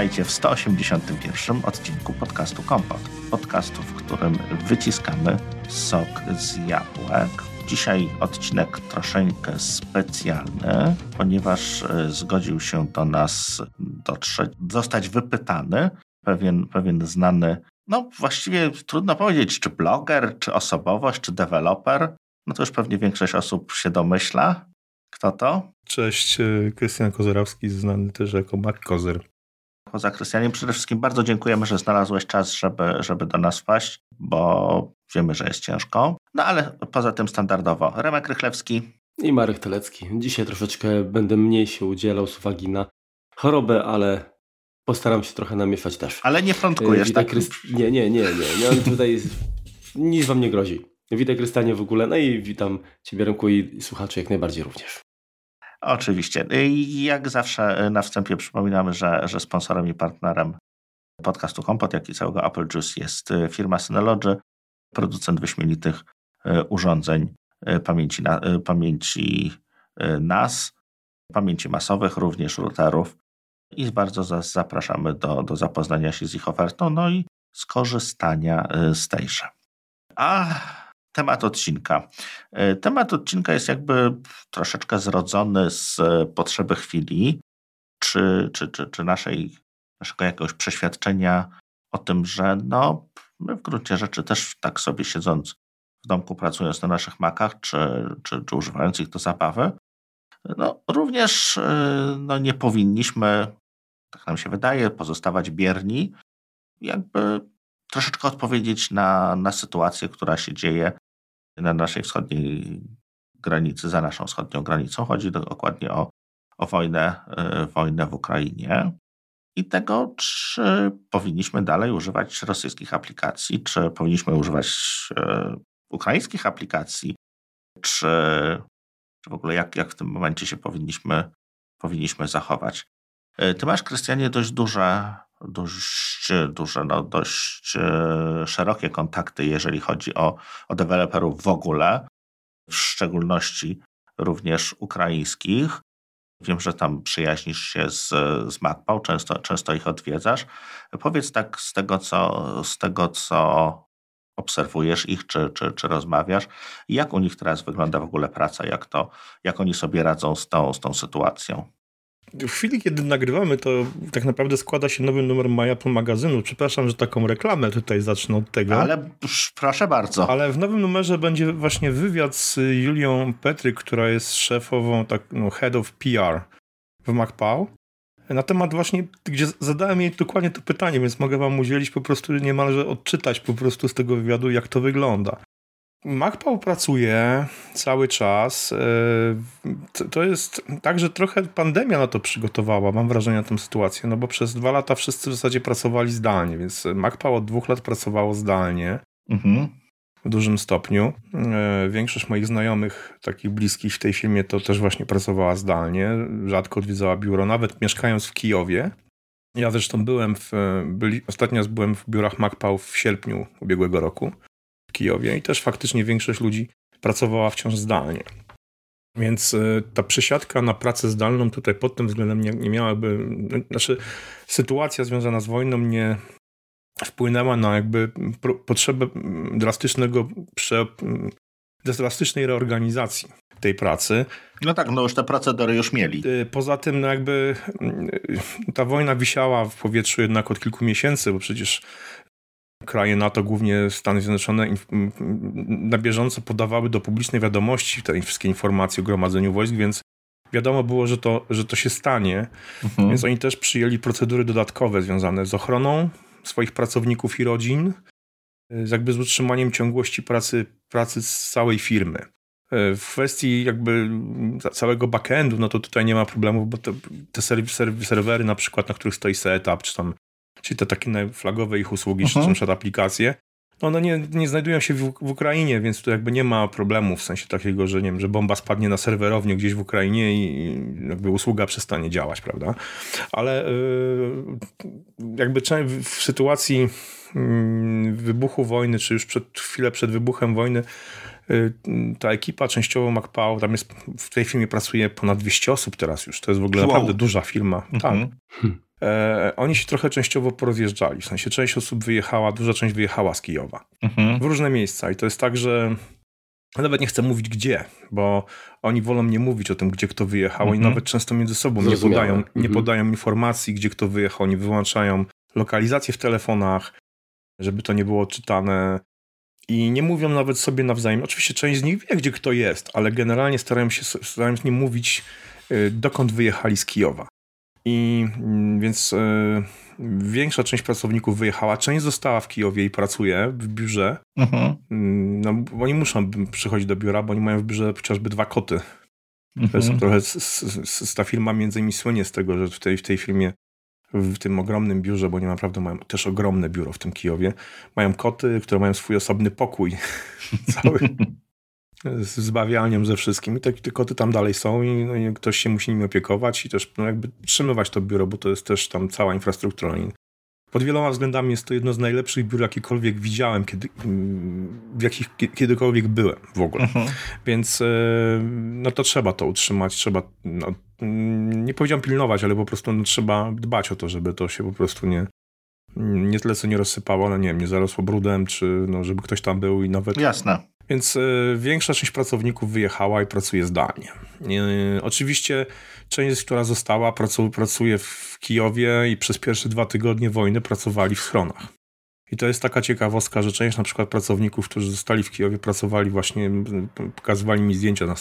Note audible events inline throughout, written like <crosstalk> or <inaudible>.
Witajcie w 181 odcinku podcastu Kompot. Podcastu, w którym wyciskamy sok z jabłek. Dzisiaj odcinek troszeczkę specjalny, ponieważ e, zgodził się do nas dotrzeć, zostać wypytany pewien, pewien znany, no właściwie trudno powiedzieć, czy bloger, czy osobowość, czy deweloper. No to już pewnie większość osób się domyśla. Kto to? Cześć, e, Krystian Kozerowski, znany też jako Mac Kozer. Poza Krystianem, przede wszystkim bardzo dziękujemy, że znalazłeś czas, żeby, żeby do nas wpaść, bo wiemy, że jest ciężko. No ale poza tym standardowo. Remek Rychlewski. I Marek Telecki. Dzisiaj troszeczkę będę mniej się udzielał z uwagi na chorobę, ale postaram się trochę namieszać też. Ale nie frontkujesz, tak? Kryst... Nie, nie, nie, nie. nie tutaj nic wam nie grozi. Witaj Krystanie w ogóle, no i witam Ciebie Remku i słuchaczy jak najbardziej również. Oczywiście. Jak zawsze na wstępie przypominamy, że, że sponsorem i partnerem podcastu Kompot, jak i całego Apple Juice jest e, firma Synology, producent wyśmienitych urządzeń pamięci, na, pamięci NAS, pamięci masowych, również routerów. I bardzo zapraszamy do, do zapoznania się z ich ofertą, no i skorzystania z tejże. A temat odcinka. E, temat odcinka jest jakby troszeczkę zrodzony z potrzeby chwili, czy, czy, czy, czy naszej, naszego jakiegoś przeświadczenia o tym, że no, my w gruncie rzeczy też tak sobie siedząc w domku, pracując na naszych makach, czy, czy, czy używając ich do zabawy, no, również e, no, nie powinniśmy, tak nam się wydaje, pozostawać bierni, jakby troszeczkę odpowiedzieć na, na sytuację, która się dzieje na naszej wschodniej granicy, za naszą wschodnią granicą. Chodzi dokładnie o, o wojnę, y, wojnę w Ukrainie i tego, czy powinniśmy dalej używać rosyjskich aplikacji, czy powinniśmy używać y, ukraińskich aplikacji, czy, czy w ogóle jak, jak w tym momencie się powinniśmy, powinniśmy zachować. Y, ty masz, Krystianie, dość duże dość duże, no dość e, szerokie kontakty, jeżeli chodzi o, o deweloperów w ogóle, w szczególności również ukraińskich. Wiem, że tam przyjaźnisz się z, z MacPał, często, często ich odwiedzasz. Powiedz tak z tego, co, z tego, co obserwujesz ich, czy, czy, czy rozmawiasz, jak u nich teraz wygląda w ogóle praca, jak, to, jak oni sobie radzą z tą, z tą sytuacją? W chwili, kiedy nagrywamy, to tak naprawdę składa się nowy numer MyApple magazynu. Przepraszam, że taką reklamę tutaj zacznę od tego. Ale proszę bardzo. Ale w nowym numerze będzie właśnie wywiad z Julią Petryk, która jest szefową, tak, no, head of PR w MacPow. Na temat właśnie, gdzie zadałem jej dokładnie to pytanie, więc mogę wam udzielić po prostu niemalże odczytać po prostu z tego wywiadu, jak to wygląda. MacPow pracuje cały czas. E, to jest tak, że trochę pandemia na to przygotowała, mam wrażenie, na tę sytuację, no bo przez dwa lata wszyscy w zasadzie pracowali zdalnie, więc MacPow od dwóch lat pracowało zdalnie. Mhm. W dużym stopniu. E, większość moich znajomych, takich bliskich w tej firmie, to też właśnie pracowała zdalnie. Rzadko odwiedzała biuro, nawet mieszkając w Kijowie. Ja zresztą byłem w, byli, ostatnio byłem w biurach MacPow w sierpniu ubiegłego roku w Kijowie i też faktycznie większość ludzi pracowała wciąż zdalnie. Więc e, ta przesiadka na pracę zdalną tutaj pod tym względem nie, nie miałaby, znaczy sytuacja związana z wojną nie wpłynęła na jakby potrzebę drastycznego, prze, drastycznej reorganizacji tej pracy. No tak, no już te procedury już mieli. E, poza tym, no jakby ta wojna wisiała w powietrzu jednak od kilku miesięcy, bo przecież kraje NATO, głównie Stany Zjednoczone, na bieżąco podawały do publicznej wiadomości te wszystkie informacje o gromadzeniu wojsk, więc wiadomo było, że to, że to się stanie, mhm. więc oni też przyjęli procedury dodatkowe związane z ochroną swoich pracowników i rodzin, jakby z utrzymaniem ciągłości pracy, pracy z całej firmy. W kwestii jakby całego backendu, no to tutaj nie ma problemów, bo te, te serwery na przykład, na których stoi setup, czy tam czyli te takie flagowe ich usługi, czy na przykład aplikacje, no one nie, nie znajdują się w, w, Ukrainie, więc tu jakby nie ma problemu w sensie takiego, że nie wiem, że bomba spadnie na serwerownię gdzieś w Ukrainie i jakby usługa przestanie działać, prawda? Ale yy, jakby w sytuacji yy, wybuchu wojny, czy już przed, chwilę przed wybuchem wojny, y, ta ekipa częściowo MacPow, tam jest, w tej firmie pracuje ponad 200 osób teraz już, to jest w ogóle wow. naprawdę duża firma. Mhm. Tak. E, oni się trochę częściowo porozjeżdżali. W sensie część osób wyjechała, duża część wyjechała z Kijowa mhm. w różne miejsca. I to jest tak, że nawet nie chcę mówić gdzie, bo oni wolą nie mówić o tym, gdzie kto wyjechał -hmm. i nawet często między sobą nie podają, nie mhm. podają informacji, gdzie kto wyjechał, nie wyłączają lokalizację w telefonach, żeby to nie było czytane i nie mówią nawet sobie nawzajem. Oczywiście część z nich wie, gdzie kto jest, ale generalnie starają się, starają się nie mówić, y, dokąd wyjechali z Kijowa. I mm, więc y, większa część pracowników wyjechała, część została w Kijowie i pracuje w biurze. Mhm. Mm, no, bo oni muszą przychodzić do biura, bo oni mają w biurze chociażby dwa koty. Mhm. To jest trochę, s, s, s, ta firma między innymi słynie z tego, że w tej, w tej firmie w tym ogromnym biurze, bo nie naprawdę mają też ogromne biuro w tym Kijowie, mają koty, które mają swój osobny pokój <laughs> cały <laughs> z zbawianiem ze wszystkim i te, te koty tam dalej są i, no, i, ktoś się musi nimi opiekować i też no, jakby trzymywać to biuro, bo to jest też tam cała infrastruktura. Pod wieloma względami jest to jedno z najlepszych biur, jakiekolwiek widziałem, kiedy, mm, w jakich kiedykolwiek byłem w ogóle. Mhm. Więc e, no to trzeba to utrzymać, trzeba, no, mm, nie powiedziałem pilnować, ale po prostu no, trzeba dbać o to, żeby to się po prostu nie, nie tyle co nie rozsypało, ale nie wiem, nie zarosło brudem, czy no, żeby ktoś tam był i nawet... Jasne. Więc y, większa część pracowników wyjechała i pracuje zdalnie. Y, oczywiście część, która została, pracuje w Kijowie i przez pierwsze dwa tygodnie wojny pracowali w schronach. I to jest taka ciekawostka, że część na przykład pracowników, którzy zostali w Kijowie, pracowali właśnie, pokazywali mi zdjęcia,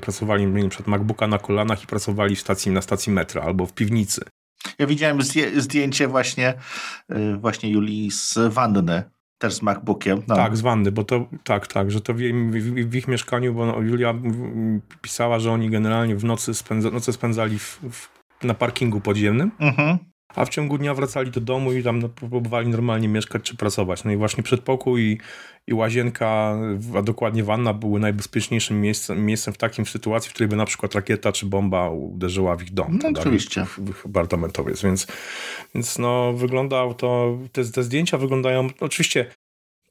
pracowali na przykład MacBooka na kolanach i pracowali w stacji, na stacji metra albo w piwnicy. Ja widziałem zdjęcie właśnie, y, właśnie Julii z wanny też z MacBookiem. No. Tak, z wanny, bo to tak, tak, że to w, w, w ich mieszkaniu, bo Julia pisała, że oni generalnie w nocy spędza, noce spędzali w, na parkingu podziemnym. Mhm a w ciągu dnia wracali do domu i tam no, próbowali normalnie mieszkać czy pracować. No i właśnie przedpokój i, i łazienka, a dokładnie wanna były najbezpieczniejszym miejscem, miejscem w takim sytuacji, w której by na przykład rakieta czy bomba uderzyła w ich dom. No, oczywiście. W, w, w apartamentowiec, więc, więc no wyglądał to, te, te zdjęcia wyglądają, oczywiście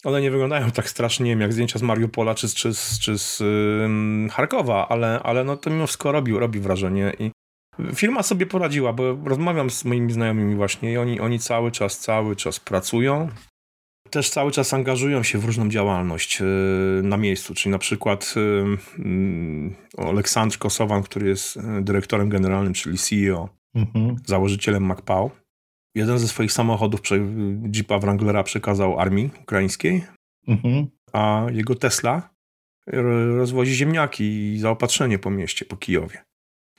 one nie wyglądają tak strasznie, jak zdjęcia z Mariupola czy, czy, czy z yy, Charkowa, ale, ale no to mimo wszystko robi, robi wrażenie i Firma sobie poradziła, bo rozmawiam z moimi znajomymi właśnie i oni, oni cały czas, cały czas pracują. Też cały czas angażują się w różną działalność e, na miejscu, czyli na przykład Aleksandr Kosowan, który jest e, dyrektorem generalnym, czyli CEO, mhm. założycielem MacPow. Jeden ze swoich samochodów, Jeepa Wranglera, przekazał armii ukraińskiej, mhm. a jego Tesla rozwozi ziemniaki i zaopatrzenie po mieście, po Kijowie.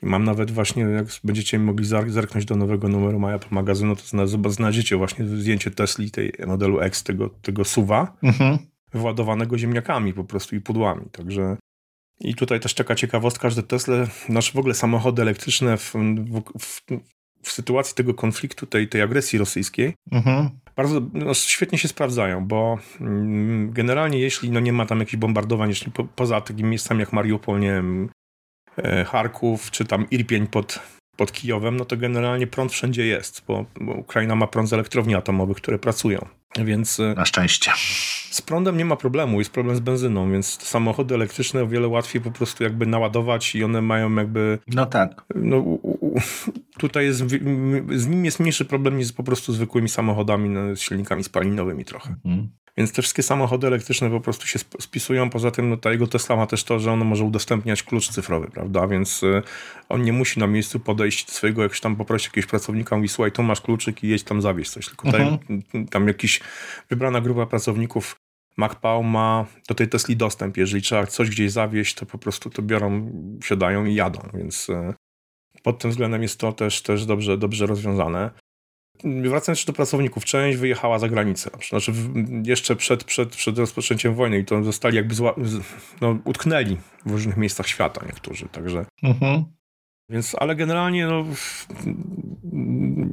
Mam nawet właśnie, jak będziecie mogli zerknąć do nowego numeru Maja magazynu, to znajdziecie właśnie zdjęcie Tesli, tej modelu X, tego, tego suwa, mhm. wyładowanego ziemniakami po prostu i pudłami. Także i tutaj też taka ciekawostka, że Tesla, nasze w ogóle samochody elektryczne w, w, w, w sytuacji tego konfliktu, tej, tej agresji rosyjskiej, mhm. bardzo no, świetnie się sprawdzają, bo mm, generalnie jeśli no, nie ma tam jakichś bombardowań, jeśli po, poza takimi miejscami jak Mariupol, nie wiem, Charków czy tam Irpień pod, pod Kijowem, no to generalnie prąd wszędzie jest, bo, bo Ukraina ma prąd z elektrowni atomowych, które pracują. Więc e, na szczęście. Z prądem nie ma problemu, jest problem z benzyną, więc samochody elektryczne o wiele łatwiej po prostu jakby naładować i one mają jakby. No tak. No, tutaj jest, z nim jest mniejszy problem niż po prostu zwykłymi samochodami, no, z silnikami spalinowymi trochę. Mhm. Więc te wszystkie samochody elektryczne po prostu się spisują. Poza tym no, ta jego Tesla ma też to, że on może udostępniać klucz cyfrowy, prawda? Więc y, on nie musi na miejscu podejść swojego, jak tam poprosić jakiegoś pracownika, mówi, słuchaj, tu masz kluczyk i jedź tam zawieźć coś. Tylko mhm. tam, tam jakiś wybrana grupa pracowników MacPow ma do tej Tesli dostęp. Jeżeli trzeba coś gdzieś zawieźć, to po prostu to biorą, siadają i jadą, więc y, pod tym względem jest to też, też dobrze, dobrze rozwiązane. Wracając jeszcze do pracowników, część wyjechała za granicę. Znaczy jeszcze przed, przed, przed rozpoczęciem wojny i to zostali jakby zła, no, utknęli w różnych miejscach świata niektórzy, także... Mhm. Więc, ale generalnie no,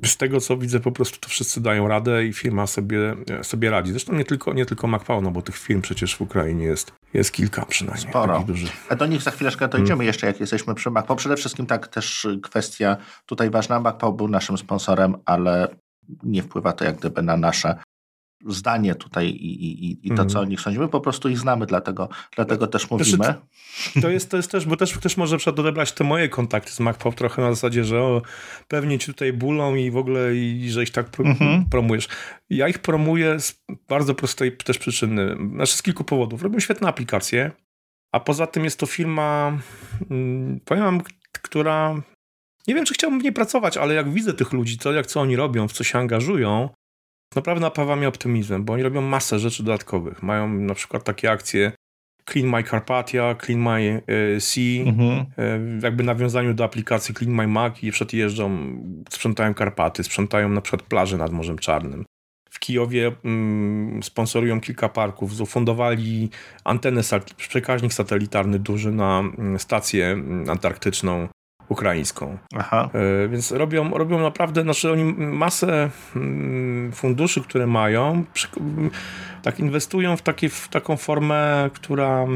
z tego co widzę po prostu to wszyscy dają radę i firma sobie, sobie radzi. Zresztą nie tylko, nie tylko MacPow, no bo tych firm przecież w Ukrainie jest, jest kilka przynajmniej. Sporo. A do nich za chwileczkę dojdziemy hmm. jeszcze, jak jesteśmy przy MacPow. Przede wszystkim tak też kwestia tutaj ważna. MacPow był naszym sponsorem, ale nie wpływa to jak gdyby na nasze zdanie tutaj i, i, i to, co mhm. o nich sądzimy, po prostu ich znamy, dlatego, dlatego też znaczy, mówimy. Znaczy, to, jest, to jest też, bo też, też może odebrać te moje kontakty z MacPop trochę na zasadzie, że o, pewnie ci tutaj bulą i w ogóle i że ich tak pro, mhm. promujesz. Ja ich promuję z bardzo prostej też przyczyny, znaczy z kilku powodów. Robią świetne aplikacje, a poza tym jest to firma, hmm, powiem która nie wiem, czy chciałbym w niej pracować, ale jak widzę tych ludzi, co, jak co oni robią, w co się angażują, naprawdę napawa mnie optymizmem, bo oni robią masę rzeczy dodatkowych. Mają na przykład takie akcje Clean My Carpathia, Clean My e, Sea, mhm. E, jakby nawiązaniu do aplikacji Clean My Mac i przed jeżdżą, sprzątają Karpaty, sprzątają na przykład plaże nad Morzem Czarnym. W Kijowie mm, sponsorują kilka parków, zafundowali antenę, przekaźnik satelitarny duży na mm, stację mm, antarktyczną ukraińską. Aha. E, więc robią, robią naprawdę, znaczy oni masę mm, funduszy, które mają, tak inwestują w, takie, w taką formę, która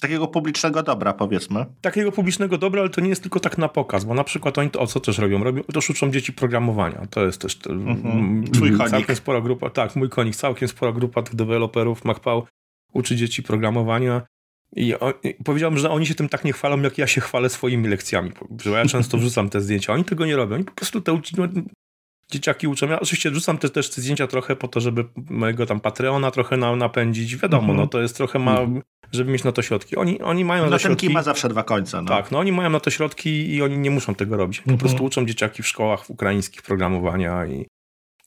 Takiego publicznego dobra, powiedzmy. Takiego publicznego dobra, ale to nie jest tylko tak na pokaz, bo na przykład oni to o co też robią? robią to uczą dzieci programowania. To jest też mhm. Twój konik. całkiem spora grupa, tak, mój konik, całkiem spora grupa tych deweloperów MacPow uczy dzieci programowania. I, o, I, powiedziałbym, że oni się tym tak nie chwalą, jak ja się chwalę swoimi lekcjami. Że ja często wrzucam te zdjęcia. Oni tego nie robią. Oni po prostu te no, dzieciaki uczą. Ja oczywiście wrzucam te, też te zdjęcia trochę po to, żeby mojego tam Patreona trochę na, napędzić. Wiadomo, mm -hmm. no to jest trochę ma, -hmm. żeby mieć na to środki. Oni, oni mają no na to środki. ma zawsze dwa końce. No. Tak, no oni mają na to środki i oni nie muszą tego robić. Po mm -hmm. prostu uczą dzieciaki w szkołach ukraińskich programowania i,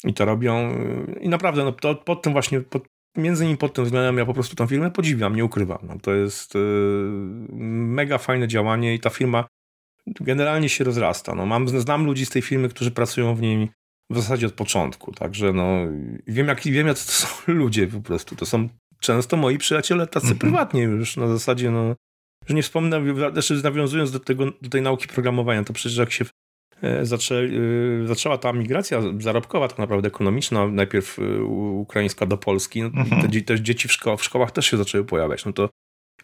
i to robią. I naprawdę, no, to, pod tym właśnie, pod, między innymi pod tym względem ja po prostu tą firmę podziwiam, nie ukrywam. No, to jest yy, mega fajne działanie i ta firma generalnie się rozrasta. No, mam, znam ludzi z tej firmy, którzy pracują w niej w zasadzie od początku, także no wiem jak, wiem jak to są <laughs> ludzie po prostu, to są często moi przyjaciele tacy mm -hmm. prywatnie już na zasadzie no, że nie wspomnę, znaczy nawiązując do, tego, do tej nauki programowania, to przecież jak się zaczę, e, zaczęła ta migracja zarobkowa, tak naprawdę ekonomiczna, najpierw e, ukraińska do Polski, no, mhm. te, dzieci w, szko w szkołach też się zaczęły pojawiać. No to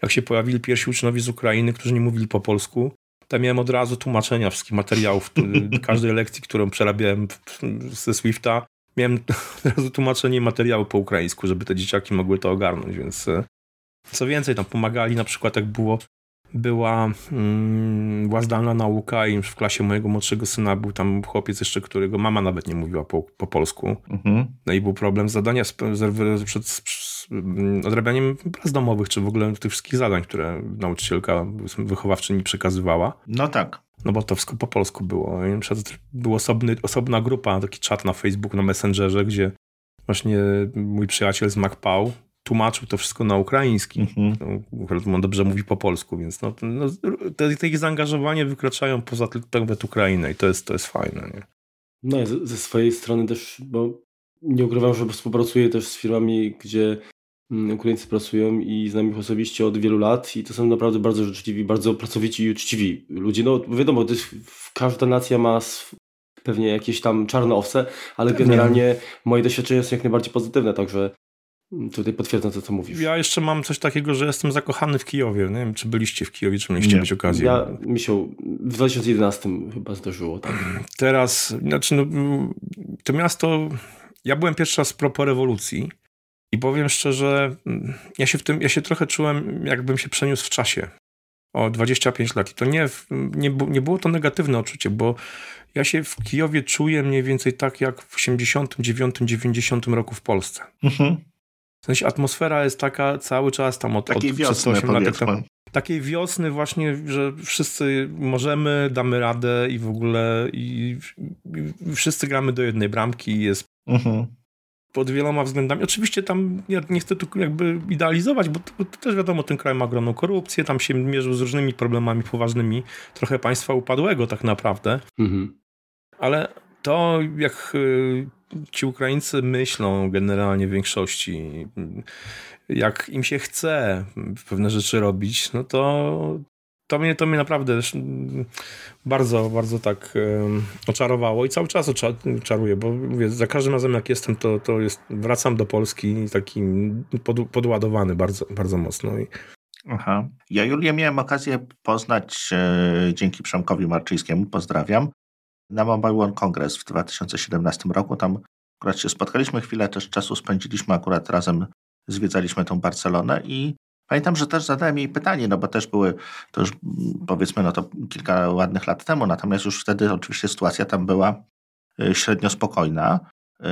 jak się pojawili pierwsi uczniowie z Ukrainy, którzy nie mówili po polsku, to miałem od razu tłumaczenia wszystkich materiałów, <laughs> każdej lekcji, którą przerabiałem ze Swifta, miałem <laughs> od razu tłumaczenie materiału po ukraińsku, żeby te dzieciaki mogły to ogarnąć, więc co więcej, tam pomagali na przykład jak było była, mm, była zdalna nauka i w klasie mojego młodszego syna był tam chłopiec jeszcze, którego mama nawet nie mówiła po, po polsku. Mhm. No i był problem zadania z, z, przed, z, odrabianiem prac domowych, czy w ogóle tych wszystkich zadań, które nauczycielka wychowawczyni przekazywała. No tak. No bo to wszystko po polsku było. Była osobna grupa, taki czat na Facebooku, na Messengerze, gdzie właśnie mój przyjaciel z MacPau tłumaczył to wszystko na ukraiński. Mhm. No, on dobrze mówi po polsku, więc no, no, te, te ich zaangażowanie wykraczają poza tylko Ukrainę i to jest, to jest fajne. Nie? No ja ze swojej strony też, bo nie ukrywam, że współpracuję też z firmami, gdzie mm, Ukraińcy pracują i znam ich osobiście od wielu lat i to są naprawdę bardzo życzliwi, bardzo pracowici i uczciwi ludzie. No wiadomo, to jest, każda nacja ma pewnie jakieś tam czarne owce, ale generalnie moje doświadczenia są jak najbardziej pozytywne, także Tutaj potwierdzam to, co mówisz. Ja jeszcze mam coś takiego, że jestem zakochany w Kijowie. Nie wiem, czy byliście w Kijowie, czy mieliście mieć okazję. Ja mi się w 2011 chyba zdarzyło. Tak. Teraz, znaczy no, to miasto, ja byłem pierwszy raz pro po rewolucji i powiem szczerze, ja się w tym, ja się trochę czułem, jakbym się przeniósł w czasie o 25 lat. I to nie, nie, nie było to negatywne odczucie, bo ja się w Kijowie czuję mniej więcej tak jak w 89-90 roku w Polsce. Mhm. W sensie atmosfera jest taka cały czas tam od, Takiej od wiosny, 8 lat. Tam, takiej wiosny właśnie, że wszyscy możemy, damy radę i w ogóle i, i wszyscy gramy do jednej bramki i jest mhm. pod wieloma względami. Oczywiście tam ja nie chcę tu jakby idealizować, bo to, bo też wiadomo, ten kraj ma ogromną korupcję, tam się mierzył z różnymi problemami poważnymi, trochę państwa upadłego tak naprawdę. Mhm. Ale to jak y, ci Ukraińcy myślą generalnie w większości, jak im się chce pewne rzeczy robić, no to to mnie, to mnie naprawdę bardzo, bardzo tak oczarowało i cały czas oczaruje, bo mówię, za każdym razem jak jestem, to, to jest, wracam do Polski taki pod, podładowany bardzo, bardzo mocno. I... Aha. Ja Julię miałem okazję poznać e, dzięki Przemkowi Marczyńskiemu, pozdrawiam, na Mobile One Congress w 2017 roku. Tam akurat się spotkaliśmy chwilę, też czasu spędziliśmy akurat razem, zwiedzaliśmy tą Barcelonę i pamiętam, że też zadałem jej pytanie, no bo też były, to już powiedzmy, no to kilka ładnych lat temu, natomiast już wtedy oczywiście sytuacja tam była y, średnio spokojna.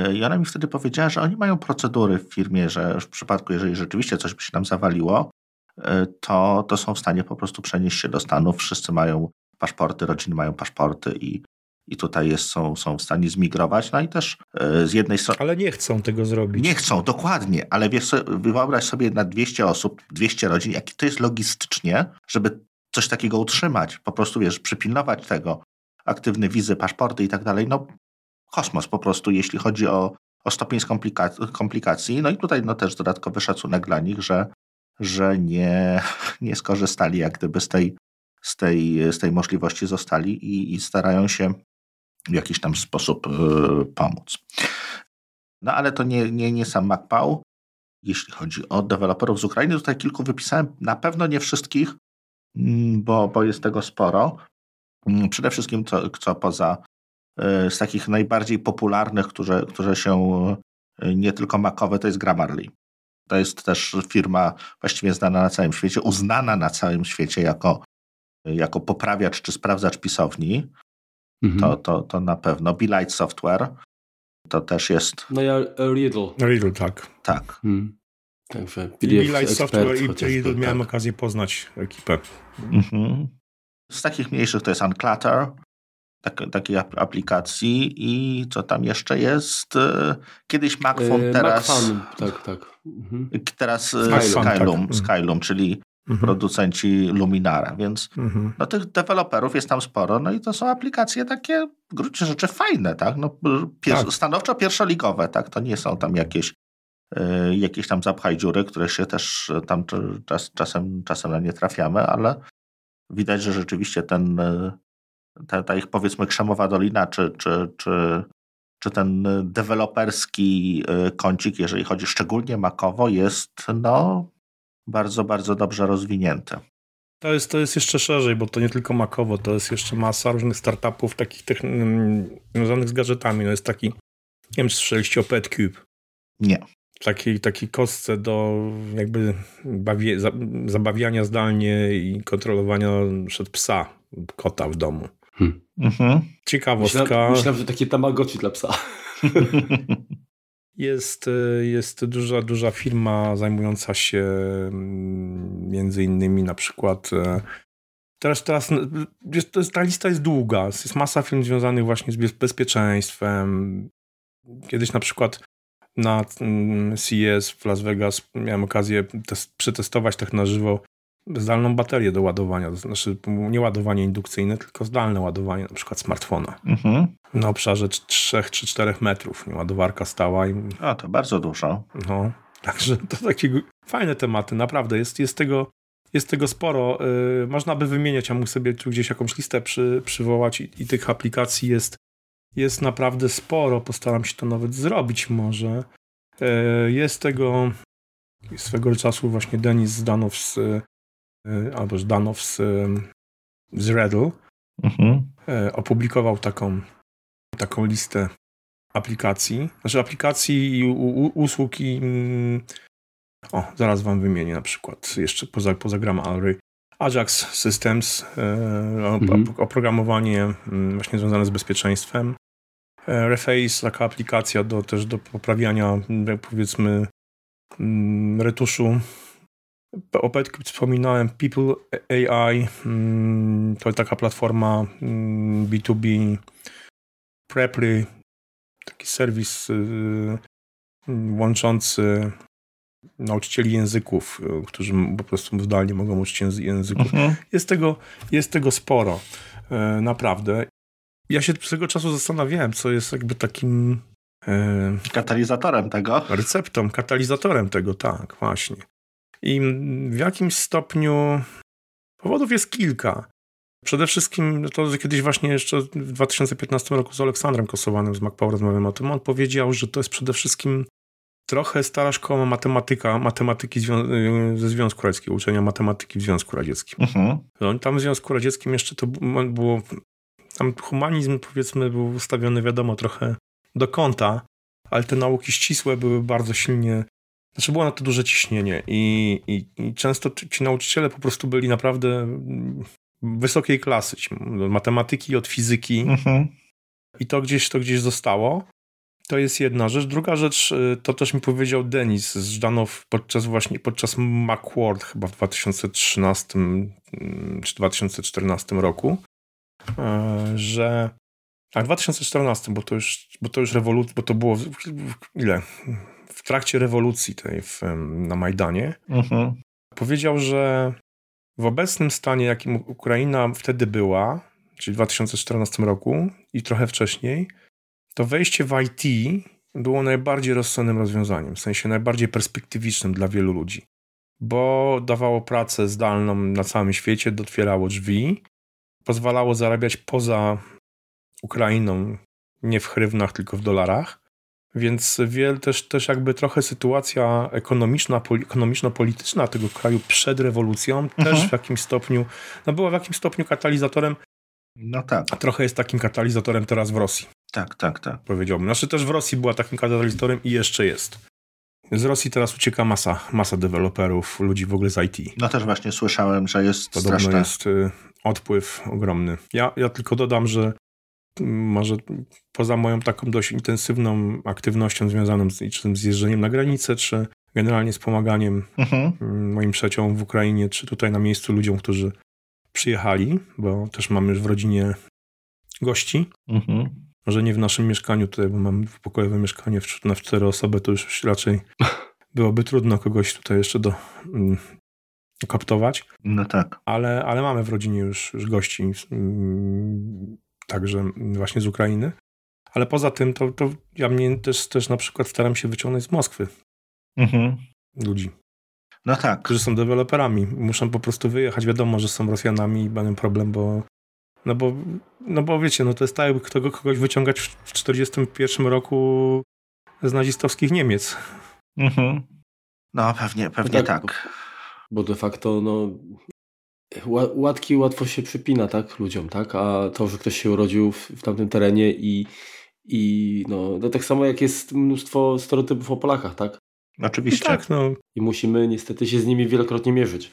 Y, I ona mi wtedy powiedziała, że oni mają procedury w firmie, że w przypadku, jeżeli rzeczywiście coś by się nam zawaliło, y, to, to są w stanie po prostu przenieść się do Stanów. Wszyscy mają paszporty, rodziny mają paszporty i, i tutaj jest, są, są w stanie zmigrować. No i też e, z jednej strony. Ale nie chcą tego zrobić. Nie chcą, dokładnie, ale wiesz, wyobraź sobie na 200 osób, 200 rodzin, jaki to jest logistycznie, żeby coś takiego utrzymać, po prostu wiesz, przypilnować tego, aktywne wizy, paszporty i tak dalej. No, kosmos po prostu, jeśli chodzi o, o stopień komplikacji. No i tutaj no, też dodatkowy szacunek dla nich, że, że nie, <laughs> nie skorzystali jak gdyby z tej z tej, z tej możliwości zostali i, i starają się w jakiś tam sposób y, pomóc. No ale to nie, nie, nie sam MacPow. Jeśli chodzi o deweloperów z Ukrainy, tutaj kilku wypisałem, na pewno nie wszystkich, mm, bo, bo jest tego sporo. Mm, przede wszystkim co, co poza y, z takich najbardziej popularnych, które, które się y, nie tylko makowe, to jest Grammarly. To jest też firma właściwie znana na całym świecie, uznana na całym świecie jako jako poprawiacz czy sprawdzacz pisowni, mhm. to, to, to na pewno. Be Software to też jest. No ja Riddle. Riddle, tak. Tak. Hmm. Także Be Software i Riddle miałem tak. okazję poznać ekipę. Mhm. Z takich mniejszych to jest Unclutter, tak, takiej aplikacji i co tam jeszcze jest? E, kiedyś MacPhone, e, teraz... MacPhone, tak, tak. Mhm. Teraz e, Skylum, Skylum, tak. Skylum, czyli mhm. producenci Luminara, więc mhm. no, tych deweloperów jest tam sporo, no i to są aplikacje takie w gruncie rzeczy fajne, tak? No, pier tak. Stanowczo pierwszoligowe, tak? To nie są tam jakieś y, jakieś tam zapchaj dziury, które się też tam czas, czasem, czasem na nie trafiamy, ale widać, że rzeczywiście ten, e, ta, ta ich powiedzmy krzemowa dolina, czy, czy, czy, czy ten deweloperski e, kącik, jeżeli chodzi szczególnie makowo, jest no, bardzo, bardzo dobrze rozwinięte. To jest, to jest jeszcze szerzej, bo to nie tylko makowo, to jest jeszcze masa różnych startupów takich mm, związanych z gadżetami. No jest taki, nie wiem czy słyszeliście o PetCube. Nie. Takiej, takiej kostce do jakby bawie, zabawiania zdalnie i kontrolowania przed psa, kota w domu. Hmm. Mhm. Ciekawostka. Myślałem, myślałem, że takie tamagotchi dla psa. <laughs> Jest, e, jest duża, duża firma zajmująca się mm, między innymi na przykład e, teraz, teraz jest, ta lista jest długa. Jest masa firm związanych właśnie z bezpieczeństwem. Kiedyś na przykład na mm, CES w Las Vegas miałem okazję test, przetestować tak na żywo zdalną baterię do ładowania, to znaczy nie ładowanie indukcyjne, tylko zdalne ładowanie na przykład smartfona. Mhm. Na obszarze 3 czy 4 metrów. Ładowarka stała. I... A, to bardzo dużo. No, <laughs> także to takie fajne tematy, naprawdę. Jest, jest, tego, jest tego sporo. Yy, można by wymieniać, ja mógł sobie tu gdzieś jakąś listę przy, przywołać i, i tych aplikacji jest, jest naprawdę sporo. Postaram się to nawet zrobić może. Yy, jest tego swego czasu właśnie Denis Zdanow z albo Żdanow z, z Redl mhm. Y, opublikował taką, taką listę aplikacji, znaczy aplikacji i usług i mm, o, zaraz wam wymienię na przykład jeszcze poza, poza Grammarly. Ajax Systems, y, mhm. oprogramowanie mm, właśnie związane z bezpieczeństwem. Reface, taka aplikacja do, też do poprawiania powiedzmy mm, retuszu o wspominałem People AI, mm, to taka platforma B2B, mm, Preply, taki serwis y, łączący nauczycieli języków, y, którzy po prostu zdalnie mogą uczyć języków. Mhm. Jest, tego, jest tego sporo, y, naprawdę. Ja się tego czasu zastanawiałem, co jest jakby takim Katalizatorem tego? Receptą, katalizatorem tego, tak, właśnie. I w jakimś stopniu powodów jest kilka. Przede wszystkim to kiedyś właśnie jeszcze w 2015 roku z Aleksandrem Kosowanym z MacPower rozmawiałem o tym. On powiedział, że to jest przede wszystkim trochę stara szkoła matematyka, matematyki ze Związku Radzieckiego, uczenia matematyki w Związku Radzieckim. Mhm. Tam w Związku Radzieckim jeszcze to było, tam humanizm powiedzmy był ustawiony wiadomo trochę do kąta, ale te nauki ścisłe były bardzo silnie, znaczy było na to duże ciśnienie i, i, i często ci nauczyciele po prostu byli naprawdę wysokiej klasy, ci, matematyki od fizyki mhm. i to gdzieś, to gdzieś zostało. To jest jedna rzecz. Druga rzecz, y, to też mi powiedział Denis z Żdanow podczas właśnie, podczas Macworld chyba w 2013 mm, czy 2014 roku, e, że a w 2014, bo to już, bo to już rewolucja, bo to było ile? W trakcie rewolucji tej w, na Majdanie. Mhm. Powiedział, że w obecnym stanie, jakim Ukraina wtedy była, czyli w 2014 roku i trochę wcześniej, to wejście w IT było najbardziej rozsądnym rozwiązaniem, w sensie najbardziej perspektywicznym dla wielu ludzi, bo dawało pracę zdalną na całym świecie, otwierało drzwi, pozwalało zarabiać poza Ukrainą, nie w hrywnach, tylko w dolarach. Więc wiel, też, też jakby trochę sytuacja ekonomiczna, ekonomiczno-polityczna tego kraju przed rewolucją mhm. też w jakimś stopniu, no była w jakimś stopniu katalizatorem. No tak. A trochę jest takim katalizatorem teraz w Rosji. Tak, tak, tak. Powiedziałbym. Znaczy też w Rosji była takim katalizatorem i jeszcze jest. Z Rosji teraz ucieka masa, masa deweloperów, ludzi w ogóle z IT. No też właśnie słyszałem, że jest Podobno straszne. jest y, odpływ ogromny. Ja, ja tylko dodam, że może poza moją taką dość intensywną aktywnością związaną z, czy z jeżdżeniem na granicę, czy generalnie z pomaganiem mhm. Mm, moim przyjaciołom w Ukrainie, czy tutaj na miejscu ludziom, którzy przyjechali, bo też mamy już w rodzinie gości. Mhm. Może nie w naszym mieszkaniu tutaj, bo mam pokojowe mieszkanie na cztery osoby, to już raczej <laughs> byłoby trudno kogoś tutaj jeszcze do mm, koptować. No tak. Ale, ale mamy w rodzinie już, już gości. Mm, także właśnie z Ukrainy. Ale poza tym, to, to ja mnie też, też na przykład staram się wyciągnąć z Moskwy mhm. ludzi. No tak. Którzy są deweloperami. Muszą po prostu wyjechać. Wiadomo, że są Rosjanami i mają problem, bo no bo, no bo wiecie, no to jest tak, jakby kto, kogoś wyciągać w 1941 roku z nazistowskich Niemiec. Mhm. No pewnie, pewnie no tak, tak. Bo, bo de facto no, łatki łatwo się przypina, tak, ludziom, tak, a to, że ktoś się urodził w, w tamtym terenie i, i no, no, tak samo jak jest mnóstwo stereotypów o Polakach, tak? Oczywiście. No tak, no. I musimy niestety się z nimi wielokrotnie mierzyć.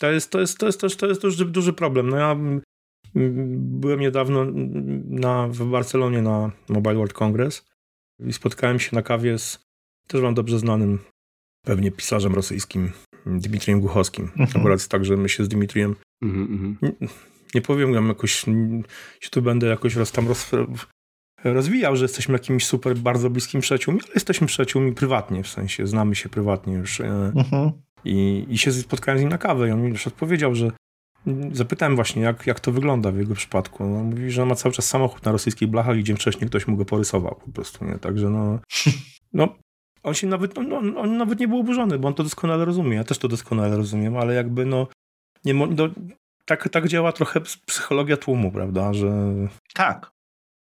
To jest, to jest, to jest, to jest, to jest duży, duży problem. No ja byłem niedawno na, w Barcelonie na Mobile World Congress i spotkałem się na kawie z też wam dobrze znanym pewnie pisarzem rosyjskim Dmitrijem Głuchowskim. Mhm. Akurat tak, że my się z Dmitrijem mhm, nie, nie powiem wam jakoś, się tu będę jakoś roz, tam roz, rozwijał, że jesteśmy jakimiś super, bardzo bliskimi przyjaciółmi, ale jesteśmy przyjaciółmi prywatnie, w sensie znamy się prywatnie już. E, mhm. I, I się spotkałem z nim na kawę i on mi już odpowiedział, że Zapytałem właśnie, jak, jak to wygląda w jego przypadku. No, mówi, że ma cały czas samochód na rosyjskich blachach i dzień wcześniej ktoś mu go porysował po prostu, nie? Także no... <laughs> no on się nawet, no, on nawet nie był oburzony, bo on to doskonale rozumie. Ja też to doskonale rozumiem, ale jakby no... Nie, no tak, tak działa trochę psychologia tłumu, prawda, że... Tak.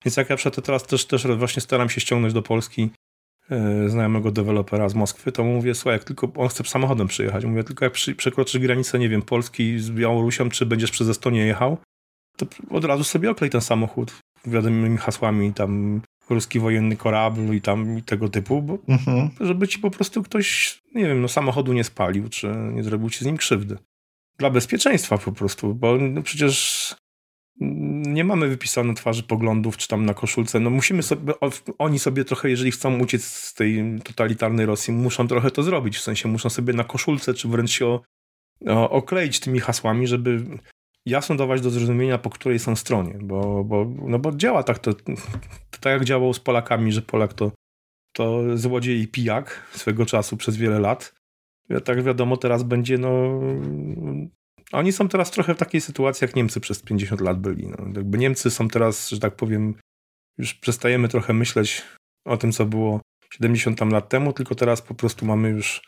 Więc jak ja teraz też, też właśnie staram się ściągnąć do Polski E, znajomego dewelopera z Moskwy, to mówię, słuchaj, jak tylko on chce samochodem przyjechać, mówię, tylko jak przy, przekroczysz granicę, nie wiem, Polski z Białorusią, czy będziesz przez Estonię jechał, to od razu sobie oklej ten samochód wiadomymi hasłami, tam ruski wojenny korabl i tam i tego typu, bo, mhm. żeby ci po prostu ktoś, nie wiem, no samochodu nie spalił, czy nie zrobił ci z nim krzywdy. Dla bezpieczeństwa po prostu, bo no przecież nie mamy wypisane twarzy poglądów, czy tam na koszulce. No musimy sobie, oni sobie trochę, jeżeli chcą uciec z tej totalitarnej Rosji, muszą trochę to zrobić. W sensie muszą sobie na koszulce, czy wręcz się o, o, okleić tymi hasłami, żeby jasno dawać do zrozumienia, po której są stronie. Bo, bo, no bo działa tak to, tak jak działało z Polakami, że Polak to, to złodziej i pijak swego czasu przez wiele lat. Tak wiadomo, teraz będzie no, oni są teraz trochę w takiej sytuacji, jak Niemcy przez 50 lat byli. No, jakby Niemcy są teraz, że tak powiem, już przestajemy trochę myśleć o tym, co było 70 tam lat temu, tylko teraz po prostu mamy już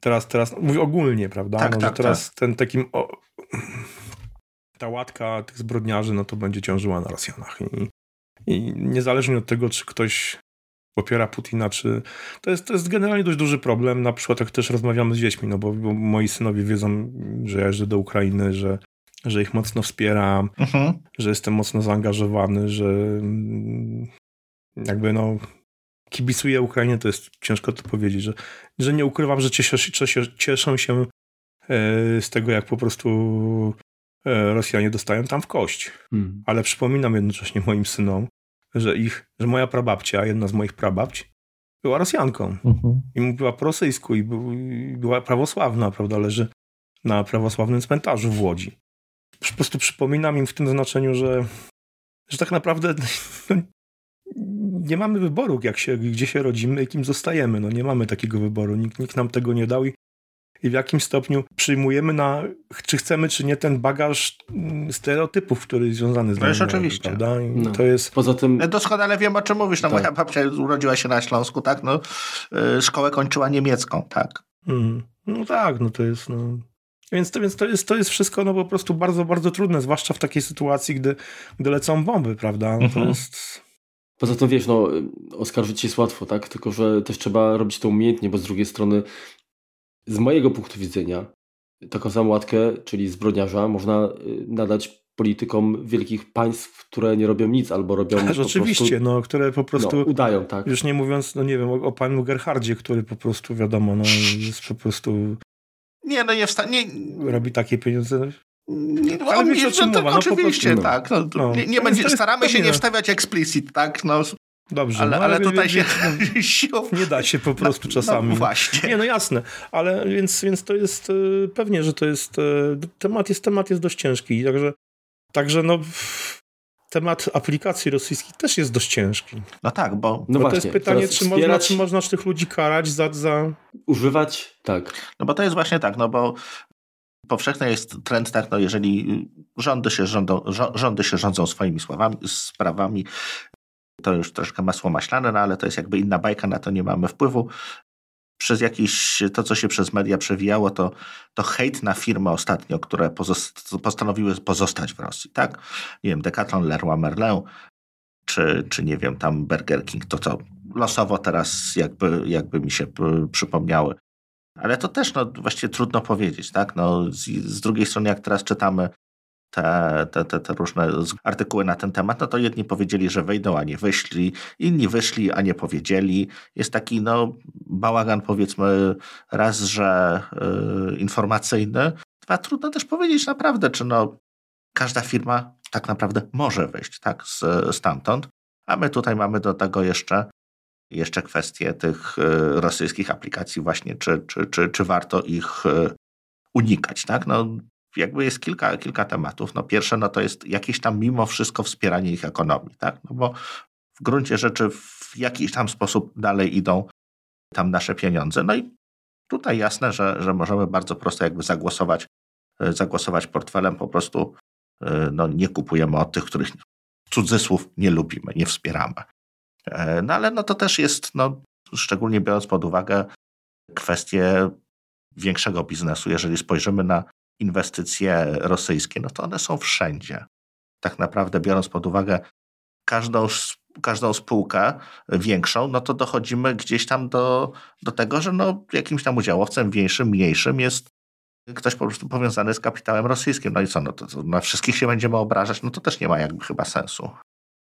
teraz, teraz, mówię ogólnie, prawda? Tak, no, tak, teraz tak. ten takim o, ta łatka tych zbrodniarzy, no to będzie ciążyła na Rosjanach. I, I niezależnie od tego, czy ktoś popiera Putina, czy... To jest, to jest generalnie dość duży problem, na przykład jak też rozmawiamy z dziećmi, no bo, bo moi synowie wiedzą, że ja jeżdżę do Ukrainy, że, że ich mocno wspieram, mhm. że jestem mocno zaangażowany, że mm, jakby no kibicuję Ukrainie, to jest ciężko to powiedzieć, że, że nie ukrywam, że cieszę, cieszę, cieszę się e, z tego, jak po prostu Rosjanie dostają tam w kość. Hmm. Ale przypominam jednocześnie moim synom, że ich, że moja prababcia, jedna z moich prababci, była Rosjanką. Mhm. I mówiła po rosyjsku i, był, i była prawosławna, prawda, leży na prawosławnym cmentarzu w Łodzi. Po prostu przypominam im w tym znaczeniu, że, że tak naprawdę <laughs> no, nie mamy wyboru, jak się, gdzie się rodzimy i kim zostajemy. No, nie mamy takiego wyboru. Nikt, nikt nam tego nie dał i, i w jakim stopniu przyjmujemy na, czy chcemy, czy nie, ten bagaż mm, stereotypów, który jest związany z nami. To jest oczywiście. Prawda? No. To jest... Poza tym... Doskonale wiem, o czym mówisz. No, tak. Moja babcia urodziła się na Śląsku, tak? No, y, szkołę kończyła niemiecką, tak? Mm. No tak, no to jest... No... Więc, to, więc to, jest, to jest wszystko no, po prostu bardzo, bardzo trudne, zwłaszcza w takiej sytuacji, gdy, gdy lecą bomby, prawda? No, to mhm. jest Poza tym wiesz, no, oskarżyć jest łatwo, tak? Tylko, że też trzeba robić to umiejętnie, bo z drugiej strony, z mojego punktu widzenia, taką samą łatkę, czyli zbrodniarza, można y, nadać politykom wielkich państw, które nie robią nic albo robią. Ależ oczywiście, prostu, no, które po prostu. No, udają, tak. Już nie mówiąc, no nie wiem, o, o panu Gerhardzie, który po prostu wiadomo, no, jest po prostu. Nie, no nie wstanie. Robi takie pieniądze. Nie, no, ale wiesz, o czym no, mowa. No, oczywiście, tak. No, no. Nie, nie będzie, staramy się nie wstawiać explicit, tak? No, Dobrze, ale, no, ale tutaj <laughs> się nie da się po prostu czasami. No, właśnie. Nie, no jasne, ale więc, więc to jest e, pewnie, że to jest e, temat jest temat jest dość ciężki, także także no temat aplikacji rosyjskich też jest dość ciężki. No tak, bo, no bo właśnie, to jest pytanie, czy wspierać... można, czy można tych ludzi karać za, za... Używać, tak. No bo to jest właśnie tak, no bo powszechny jest trend, tak, no jeżeli rządy się, rządzą, rządy się rządzą swoimi słowami, sprawami, to już troszkę masło maślane, no ale to jest jakby inna bajka, na to nie mamy wpływu. Przez jakiś, to co się przez media przewijało, to, to hejt na firmy ostatnio, które pozost postanowiły pozostać w Rosji, tak? Nie wiem, Decathlon, Leroy Merlin, czy, czy nie wiem, tam Burger King, to co losowo teraz jakby, jakby mi się przypomniały ale to też no, właściwie trudno powiedzieć. Tak? No, z, z drugiej strony, jak teraz czytamy te, te, te, te, różne artykuły na ten temat, no to jedni powiedzieli, że wejdą, a nie wyszli, inni wyszli, a nie powiedzieli. Jest taki no, bałagan, powiedzmy, raz, że y, informacyjny, dwa, trudno też powiedzieć naprawdę, czy no, każda firma tak naprawdę może wyjść tak, z, stamtąd, a my tutaj mamy do tego jeszcze jeszcze kwestie tych e, rosyjskich aplikacji właśnie, czy, czy, czy, czy warto ich e, unikać, tak? No, jakby jest kilka, kilka tematów. No pierwsze, no to jest jakieś tam mimo wszystko wspieranie ich ekonomii, tak? No bo w gruncie rzeczy w jakiś tam sposób dalej idą tam nasze pieniądze. No i tutaj jasne, że, że możemy bardzo prosto jakby zagłosować, e, zagłosować portfelem, po prostu no, nie kupujemy od tych, których cudzysłów nie lubimy, nie wspieramy. E, no ale no to też jest, no, szczególnie biorąc pod uwagę kwestie większego biznesu. Jeżeli spojrzymy na inwestycje rosyjskie, no to one są wszędzie. Tak naprawdę biorąc pod uwagę każdą, każdą spółkę większą, no to dochodzimy gdzieś tam do, do tego, że no jakimś tam udziałowcem większym, mniejszym jest ktoś po prostu powiązany z kapitałem rosyjskim. No i co, no to, to na wszystkich się będziemy obrażać, no to też nie ma jakby chyba sensu.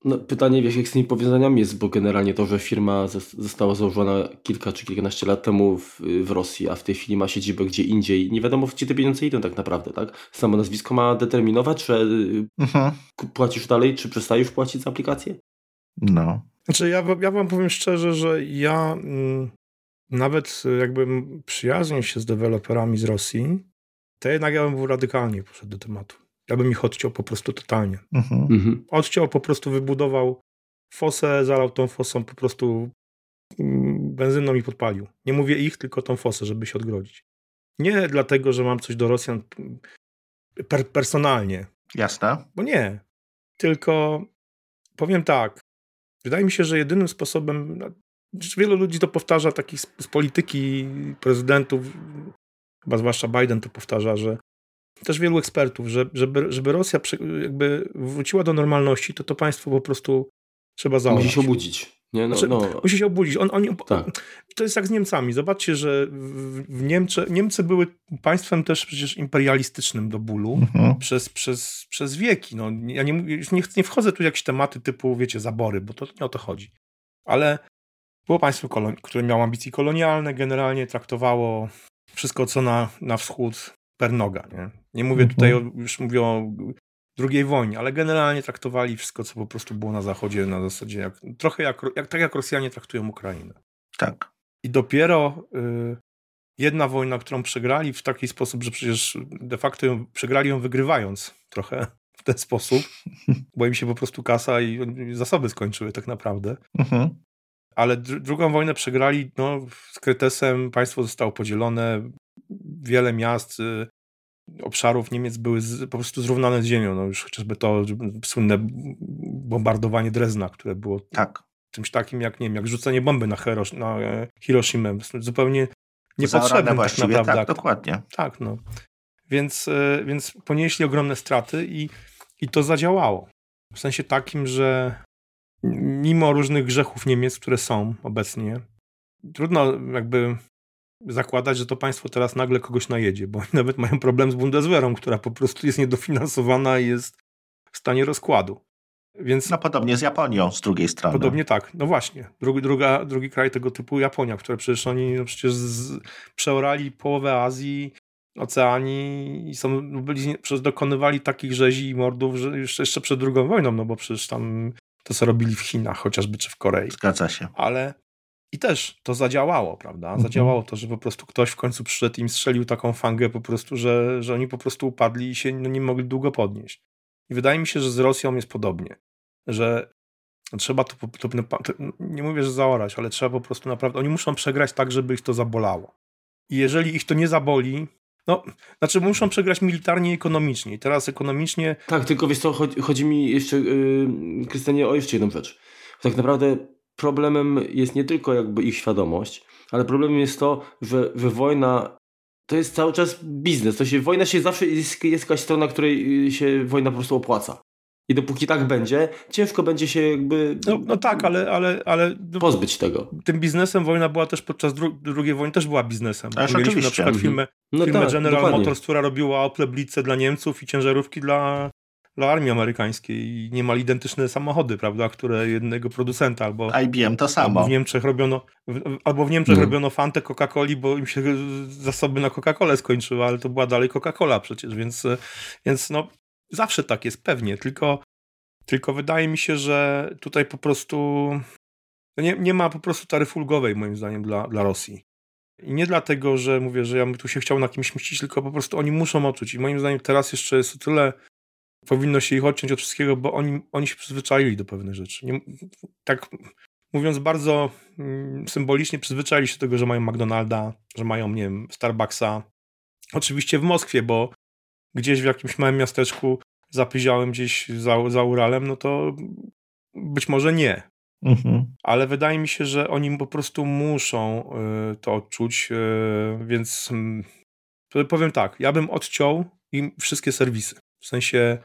No, pytanie, w jakich z tymi powiązaniami jest, bo generalnie to, że firma została założona kilka czy kilkanaście lat temu w, w Rosji, a w tej chwili ma siedzibę gdzie indziej, nie wiadomo, gdzie te pieniądze idą tak naprawdę, tak? Samo nazwisko ma determinować, że mhm. płacisz dalej, czy przestajesz płacić za aplikację? No. Znaczy, ja, ja wam powiem szczerze, że ja mm, nawet jakbym przyjaźnił się z deweloperami z Rosji, to jednak ja bym był radykalnie poszedł do tematu. Ja bym ich odciął po prostu totalnie. Mhm. mhm. Odciął, po prostu wybudował fosę, zalał tą fosą po prostu mm, benzyną i podpalił. Nie mówię ich, tylko tą fosę, żeby się odgrodzić. Nie dlatego, że mam coś do Rosjan per personalnie. Jasne. Bo nie. Tylko powiem tak. Wydaje mi się, że jedynym sposobem, wielu ludzi to powtarza, takich z, z polityki prezydentów, chyba zwłaszcza Biden to powtarza, że też wielu ekspertów, że, żeby, żeby Rosja jakby wróciła do normalności, to to państwo po prostu trzeba zaorać. Musi się obudzić. Nie? No, znaczy, no. Musi się obudzić. On, on, tak. To jest jak z Niemcami. Zobaczcie, że w, w Niemcze, Niemcy były państwem też przecież imperialistycznym do bólu mhm. przez, przez, przez wieki. No, ja nie, nie, nie wchodzę tu w jakieś tematy typu, wiecie, zabory, bo to nie o to chodzi. Ale Było państwo, które miało ambicje kolonialne, generalnie traktowało wszystko, co na, na wschód per noga. Nie, nie mówię mhm. tutaj, o, już mówię o II wojnie, ale generalnie traktowali wszystko, co po prostu było na zachodzie, na zasadzie jak, trochę jak, jak, tak jak Rosjanie traktują Ukrainę. Tak. I dopiero y, jedna wojna, którą przegrali w taki sposób, że przecież de facto ją, przegrali ją wygrywając trochę w ten sposób, bo im się po prostu kasa i zasoby skończyły tak naprawdę. Mhm. Ale dr drugą wojnę przegrali no, z Kretesem, państwo zostało podzielone, wiele miast, y, obszarów Niemiec były z, po prostu zrównane z ziemią. No już chociażby to słynne bombardowanie Drezna, które było tak. czymś takim jak, nie wiem, jak rzucenie bomby na, Hirosh na Hiroshimę. Zupełnie niepotrzebnym tak naprawdę. Tak, dokładnie. Tak, no. Więc, e, więc ponieśli ogromne straty i, i to zadziałało. W sensie takim, że mimo różnych grzechów Niemiec, które są obecnie, trudno jakby zakładać, że to państwo teraz nagle kogoś najedzie, bo nawet mają problem z Bundeswehrą, która po prostu jest niedofinansowana i jest w stanie rozkładu. Więc no podobnie z Japonią z drugiej strony. Podobnie tak, no właśnie. Drugi, druga, drugi kraj tego typu Japonia, które przecież oni no przecież z, przeorali połowę Azji, Oceanii i są, byli, przecież dokonywali takich rzezi i mordów że jeszcze przed drugą wojną, no bo przecież tam to co robili w Chinach chociażby, czy w Korei. Zgadza się. Ale i też to zadziałało, prawda? Mhm. Zadziałało to, że po prostu ktoś w końcu przyszedł i im strzelił taką fangę po prostu, że, że oni po prostu upadli i się no, nie mogli długo podnieść. I wydaje mi się, że z Rosją jest podobnie, że trzeba to, to, to, nie mówię, że zaorać, ale trzeba po prostu naprawdę, oni muszą przegrać tak, żeby ich to zabolało. I jeżeli ich to nie zaboli, no, znaczy muszą przegrać militarnie i ekonomicznie. I teraz ekonomicznie... Tak, tylko wiesz co, chodzi, chodzi mi jeszcze, yy, Krystianie, o jeszcze jedną rzecz. Tak naprawdę problemem jest nie tylko jakby ich świadomość, ale problemem jest to, że, że wojna to jest cały czas biznes. To się, wojna się zawsze jest, jest jakaś strona, której y, się wojna po prostu opłaca. I dopóki tak będzie, ciężko będzie się jakby. No, no tak, ale. ale, ale no, pozbyć tego. Tym biznesem wojna była też podczas dru II wojny też była biznesem. Aż Mieliśmy na przykład firmę, no firmę tak, General dokładnie. Motors, która robiła Opel Blitze dla Niemców i ciężarówki dla, dla armii amerykańskiej i niemal identyczne samochody, prawda, które jednego producenta albo IBM to samo. Albo w Niemczech robiono, albo w Niemczech hmm. robiono fantę Coca-Coli, bo im się zasoby na Coca-Colę skończyły, ale to była dalej Coca-Cola przecież, więc, więc no zawsze tak jest pewnie, tylko, tylko wydaje mi się, że tutaj po prostu nie, nie ma po prostu taryfy ulgowej moim zdaniem dla, dla Rosji. I nie dlatego, że mówię, że ja bym tu się chciał na kimś mścić, tylko po prostu oni muszą odczuć. I moim zdaniem teraz jeszcze jest o tyle powinno się ich odciąć od wszystkiego, bo oni, oni się przyzwyczaili do pewnych rzeczy. Nie, tak mówiąc bardzo mm, symbolicznie, przyzwyczaili się do tego, że mają McDonalda, że mają, nie wiem, Starbucksa. Oczywiście w Moskwie, bo gdzieś w jakimś małym miasteczku zapyziałem gdzieś za, za Uralem, no to być może nie. Mhm. Ale wydaje mi się, że oni po prostu muszą y, to odczuć, y, więc y, powiem tak, ja bym odciął im wszystkie serwisy. W sensie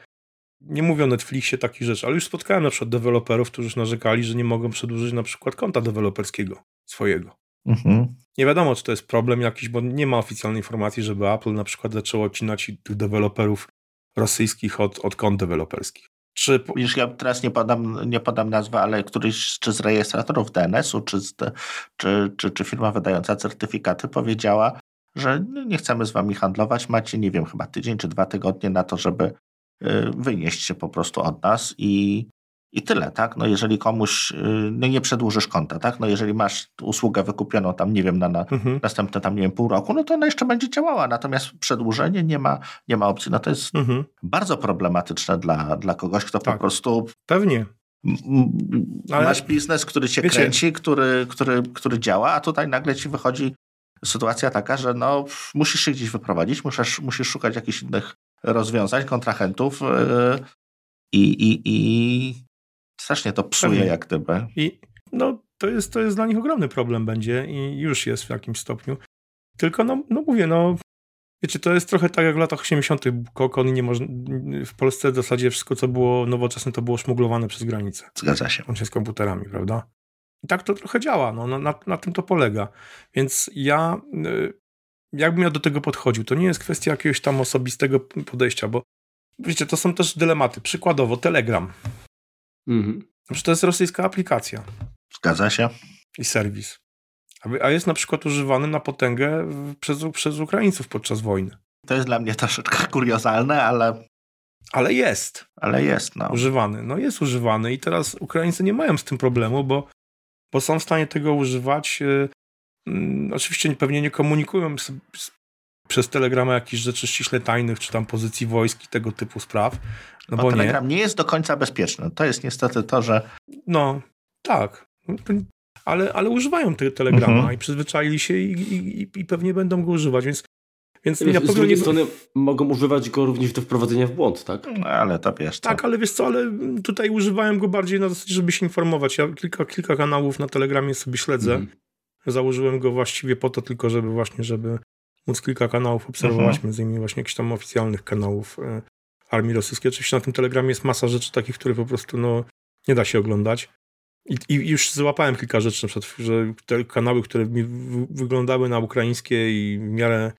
nie mówię o Netflixie takich rzeczy, ale już spotkałem na przykład deweloperów, którzy już narzekali, że nie mogą przedłużyć na przykład konta deweloperskiego swojego. Mhm. Nie wiadomo, czy to jest problem jakiś, bo nie ma oficjalnej informacji, żeby Apple na przykład zaczęło odcinać tych deweloperów rosyjskich od, od kont deweloperskich. Czy... Już ja teraz nie podam, nie podam nazwy, ale któryś czy z rejestratorów DNS-u, czy, czy, czy, czy firma wydająca certyfikaty powiedziała, że nie chcemy z wami handlować, macie, nie wiem, chyba tydzień czy dwa tygodnie na to, żeby wynieść się po prostu od nas i, i tyle, tak? No jeżeli komuś, y, no nie przedłużysz konta, tak? No jeżeli masz usługę wykupioną tam, nie wiem, na, na mhm. następne tam, nie wiem, pół roku, no to ona jeszcze będzie działała, natomiast przedłużenie nie ma, nie ma opcji. No to jest mhm. bardzo problematyczne dla, dla kogoś, kto tak. po prostu... Pewnie. Ale... Masz biznes, który się Wiecie... kręci, który, który, który działa, a tutaj nagle ci wychodzi sytuacja taka, że no, musisz się gdzieś wyprowadzić, musisz, musisz szukać jakichś innych rozwiązań, kontrahentów e, i, i, i strasznie to psuje Pewnie. jak gdyby. I no, to jest, to jest dla nich ogromny problem będzie i już jest w jakimś stopniu. Tylko no, no mówię, no wiecie, to jest trochę tak jak w latach 80. Kokon nie można, w Polsce w zasadzie wszystko, co było nowoczesne, to było szmuglowane przez granicę. Zgadza się. Łącznie z komputerami, prawda? I tak to trochę działa, no, na, na tym to polega. Więc ja y, jakbym ja do tego podchodził, to nie jest kwestia jakiegoś tam osobistego podejścia, bo wiecie, to są też dylematy. Przykładowo Telegram. Mhm. to jest rosyjska aplikacja. Zgadza się. i serwis. A jest na przykład używany na potęgę przez, przez Ukraińców podczas wojny. To jest dla mnie troszeczkę <laughs> kuriozalne, ale. Ale jest. Ale jest, no. Używany. No jest używany i teraz Ukraińcy nie mają z tym problemu, bo, bo są w stanie tego używać. Yy, oczywiście pewnie nie komunikują przez Telegrama jakichś rzeczy ściśle tajnych, czy tam pozycji wojsk i tego typu spraw. No, no bo Telegram nie. nie jest do końca bezpieczny. To jest niestety to, że. No, tak. Ale, ale używają te Telegrama mhm. i przyzwyczaili się i, i, i, pewnie będą go używać, więc więc ja z drugiej nie... strony mogą używać go również do wprowadzenia w błąd, tak? No, ale to wiesz. Co? Tak, ale wiesz co, ale tutaj używałem go bardziej na zasadzie, żeby się informować. Ja kilka, kilka kanałów na Telegramie sobie śledzę. Mm. Założyłem go właściwie po to tylko, żeby właśnie, żeby móc kilka kanałów obserwować, mm między innymi właśnie jakichś tam oficjalnych kanałów e, armii rosyjskiej. Oczywiście na tym Telegramie jest masa rzeczy takich, które po prostu no, nie da się oglądać. I, I, już złapałem kilka rzeczy, na przykład, że te kanały, które mi wyglądały na ukraińskie i w miarę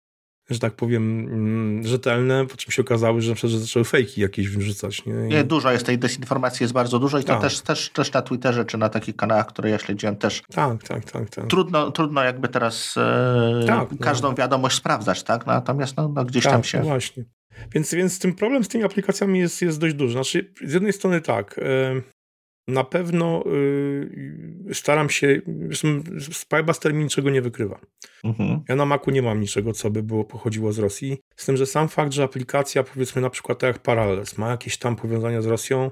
że tak powiem, mm, rzetelne, po czym się okazały, że, że zaczęły fejki jakieś wyrzucać. Nie? I... nie, dużo jest tej dezinformacji, jest bardzo dużo i to tak. też, też, też na Twitterze, czy na takich kanałach, które ja śledziłem też. Tak, tak, tak. tak. Trudno, trudno jakby teraz e, tak, no. każdą no. wiadomość sprawdzać, tak? Natomiast no, no gdzieś tak, tam się... No właśnie. Więc, więc ten problem z tymi aplikacjami jest, jest dość duży. Znaczy, z jednej strony tak, e, na pewno y, staram się, Spybuster mi niczego nie wykrywa. Mhm. Ja na Macu nie mam niczego, co by było pochodziło z Rosji. Z tym, że sam fakt, że aplikacja, powiedzmy na przykład tak jak Parallels, ma jakieś tam powiązania z Rosją,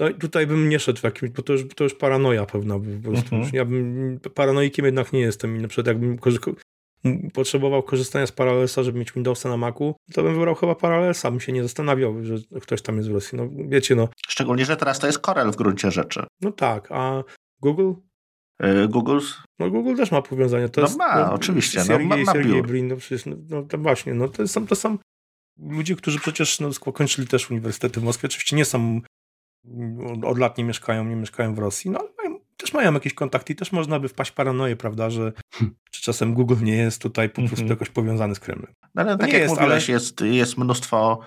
no tutaj bym nie szedł w jakimś, bo to już, to już paranoja pewna po prostu. Mhm. Ja bym, paranoikiem jednak nie jestem na przykład jakbym potrzebował korzystania z Parallelsa, żeby mieć Windowsa na Macu, to bym wybrał chyba Parallelsa, bym się nie zastanawiał, że ktoś tam jest w Rosji. No wiecie, no. Szczególnie, że teraz to jest Corel w gruncie rzeczy. No tak, a Google? Yy, Google? No Google też ma powiązanie. To no jest, ma, no, oczywiście. Sergiej, no, ma, ma Brin, no przecież, no, no to właśnie, no to są, to są ludzie, którzy przecież no, kończyli też uniwersytety w Moskwie. Oczywiście nie są od lat nie mieszkają, nie mieszkają w Rosji, no też mają jakieś kontakty i też można by wpaść paranoję, prawda, że hmm. czy czasem Google nie jest tutaj po prostu mm -hmm. jakoś powiązany z Kremlem. No, ale tak jak jest, mówiłeś, ale... jest, jest mnóstwo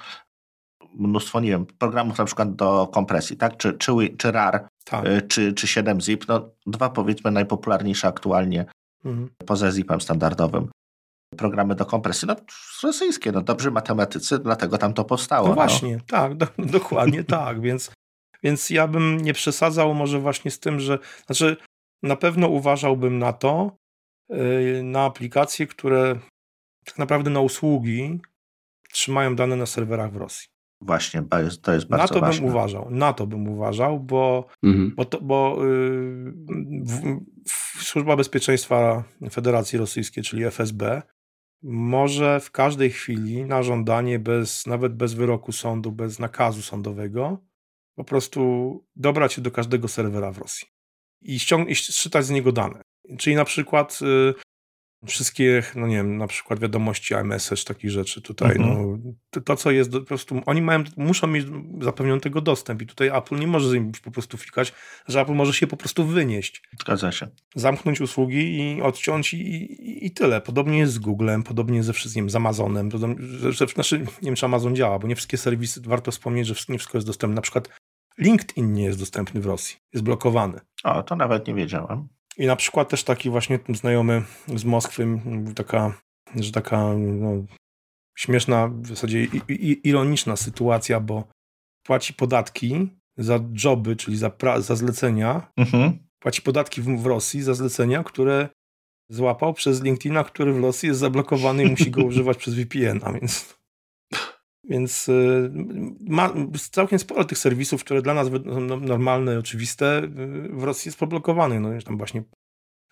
mnóstwo, nie wiem, programów na przykład do kompresji, tak? Czy, czy, czy RAR, tak. Y, czy, czy 7-zip, no dwa powiedzmy najpopularniejsze aktualnie mhm. poza zipem standardowym. Programy do kompresji, no rosyjskie, no dobrzy matematycy, dlatego tam to powstało. No, no. właśnie, no. tak, do, dokładnie <laughs> tak, więc więc ja bym nie przesadzał może właśnie z tym, że znaczy na pewno uważałbym na to, yy, na aplikacje, które tak naprawdę na usługi trzymają dane na serwerach w Rosji. Właśnie, to jest, bardzo Na to ważne. bym uważał, na to bym uważał, bo, mhm. bo, to, bo yy, w, w Służba Bezpieczeństwa Federacji Rosyjskiej, czyli FSB, może w każdej chwili na żądanie, bez, nawet bez wyroku sądu, bez nakazu sądowego, po prostu dobrać się do każdego serwera w Rosji i, ściągnąć, i z niego dane. Czyli na przykład wszystkie, no nie wiem, na przykład wiadomości iMessage, takich rzeczy tutaj, mhm. no, to, to, co jest, po prostu oni mają, muszą mieć zapewniony tego dostęp i tutaj Apple nie może im po prostu fikać, że Apple może się po prostu wynieść. Zgadza się. Zamknąć usługi i odciąć i, i, i tyle. Podobnie jest z Googlem, podobnie jest ze wszystkim, z Amazonem, podobnie, że, że, znaczy, nie wiem, czy Amazon działa, bo nie wszystkie serwisy, warto wspomnieć, że nie wszystko jest dostępne. Na przykład LinkedIn nie jest dostępny w Rosji, jest blokowany. O, to nawet nie wiedziałem. I na przykład też taki właśnie znajomy z Moskwy, taka, że taka no, śmieszna, w zasadzie ironiczna sytuacja, bo płaci podatki za joby, czyli za, za zlecenia, mhm. płaci podatki w, w Rosji za zlecenia, które złapał przez LinkedIna, który w Rosji jest zablokowany i musi go <laughs> używać przez VPN-a, więc więc y, ma całkiem sporo tych serwisów, które dla nas są normalne, oczywiste, y, w Rosji jest poblokowane. No, tam właśnie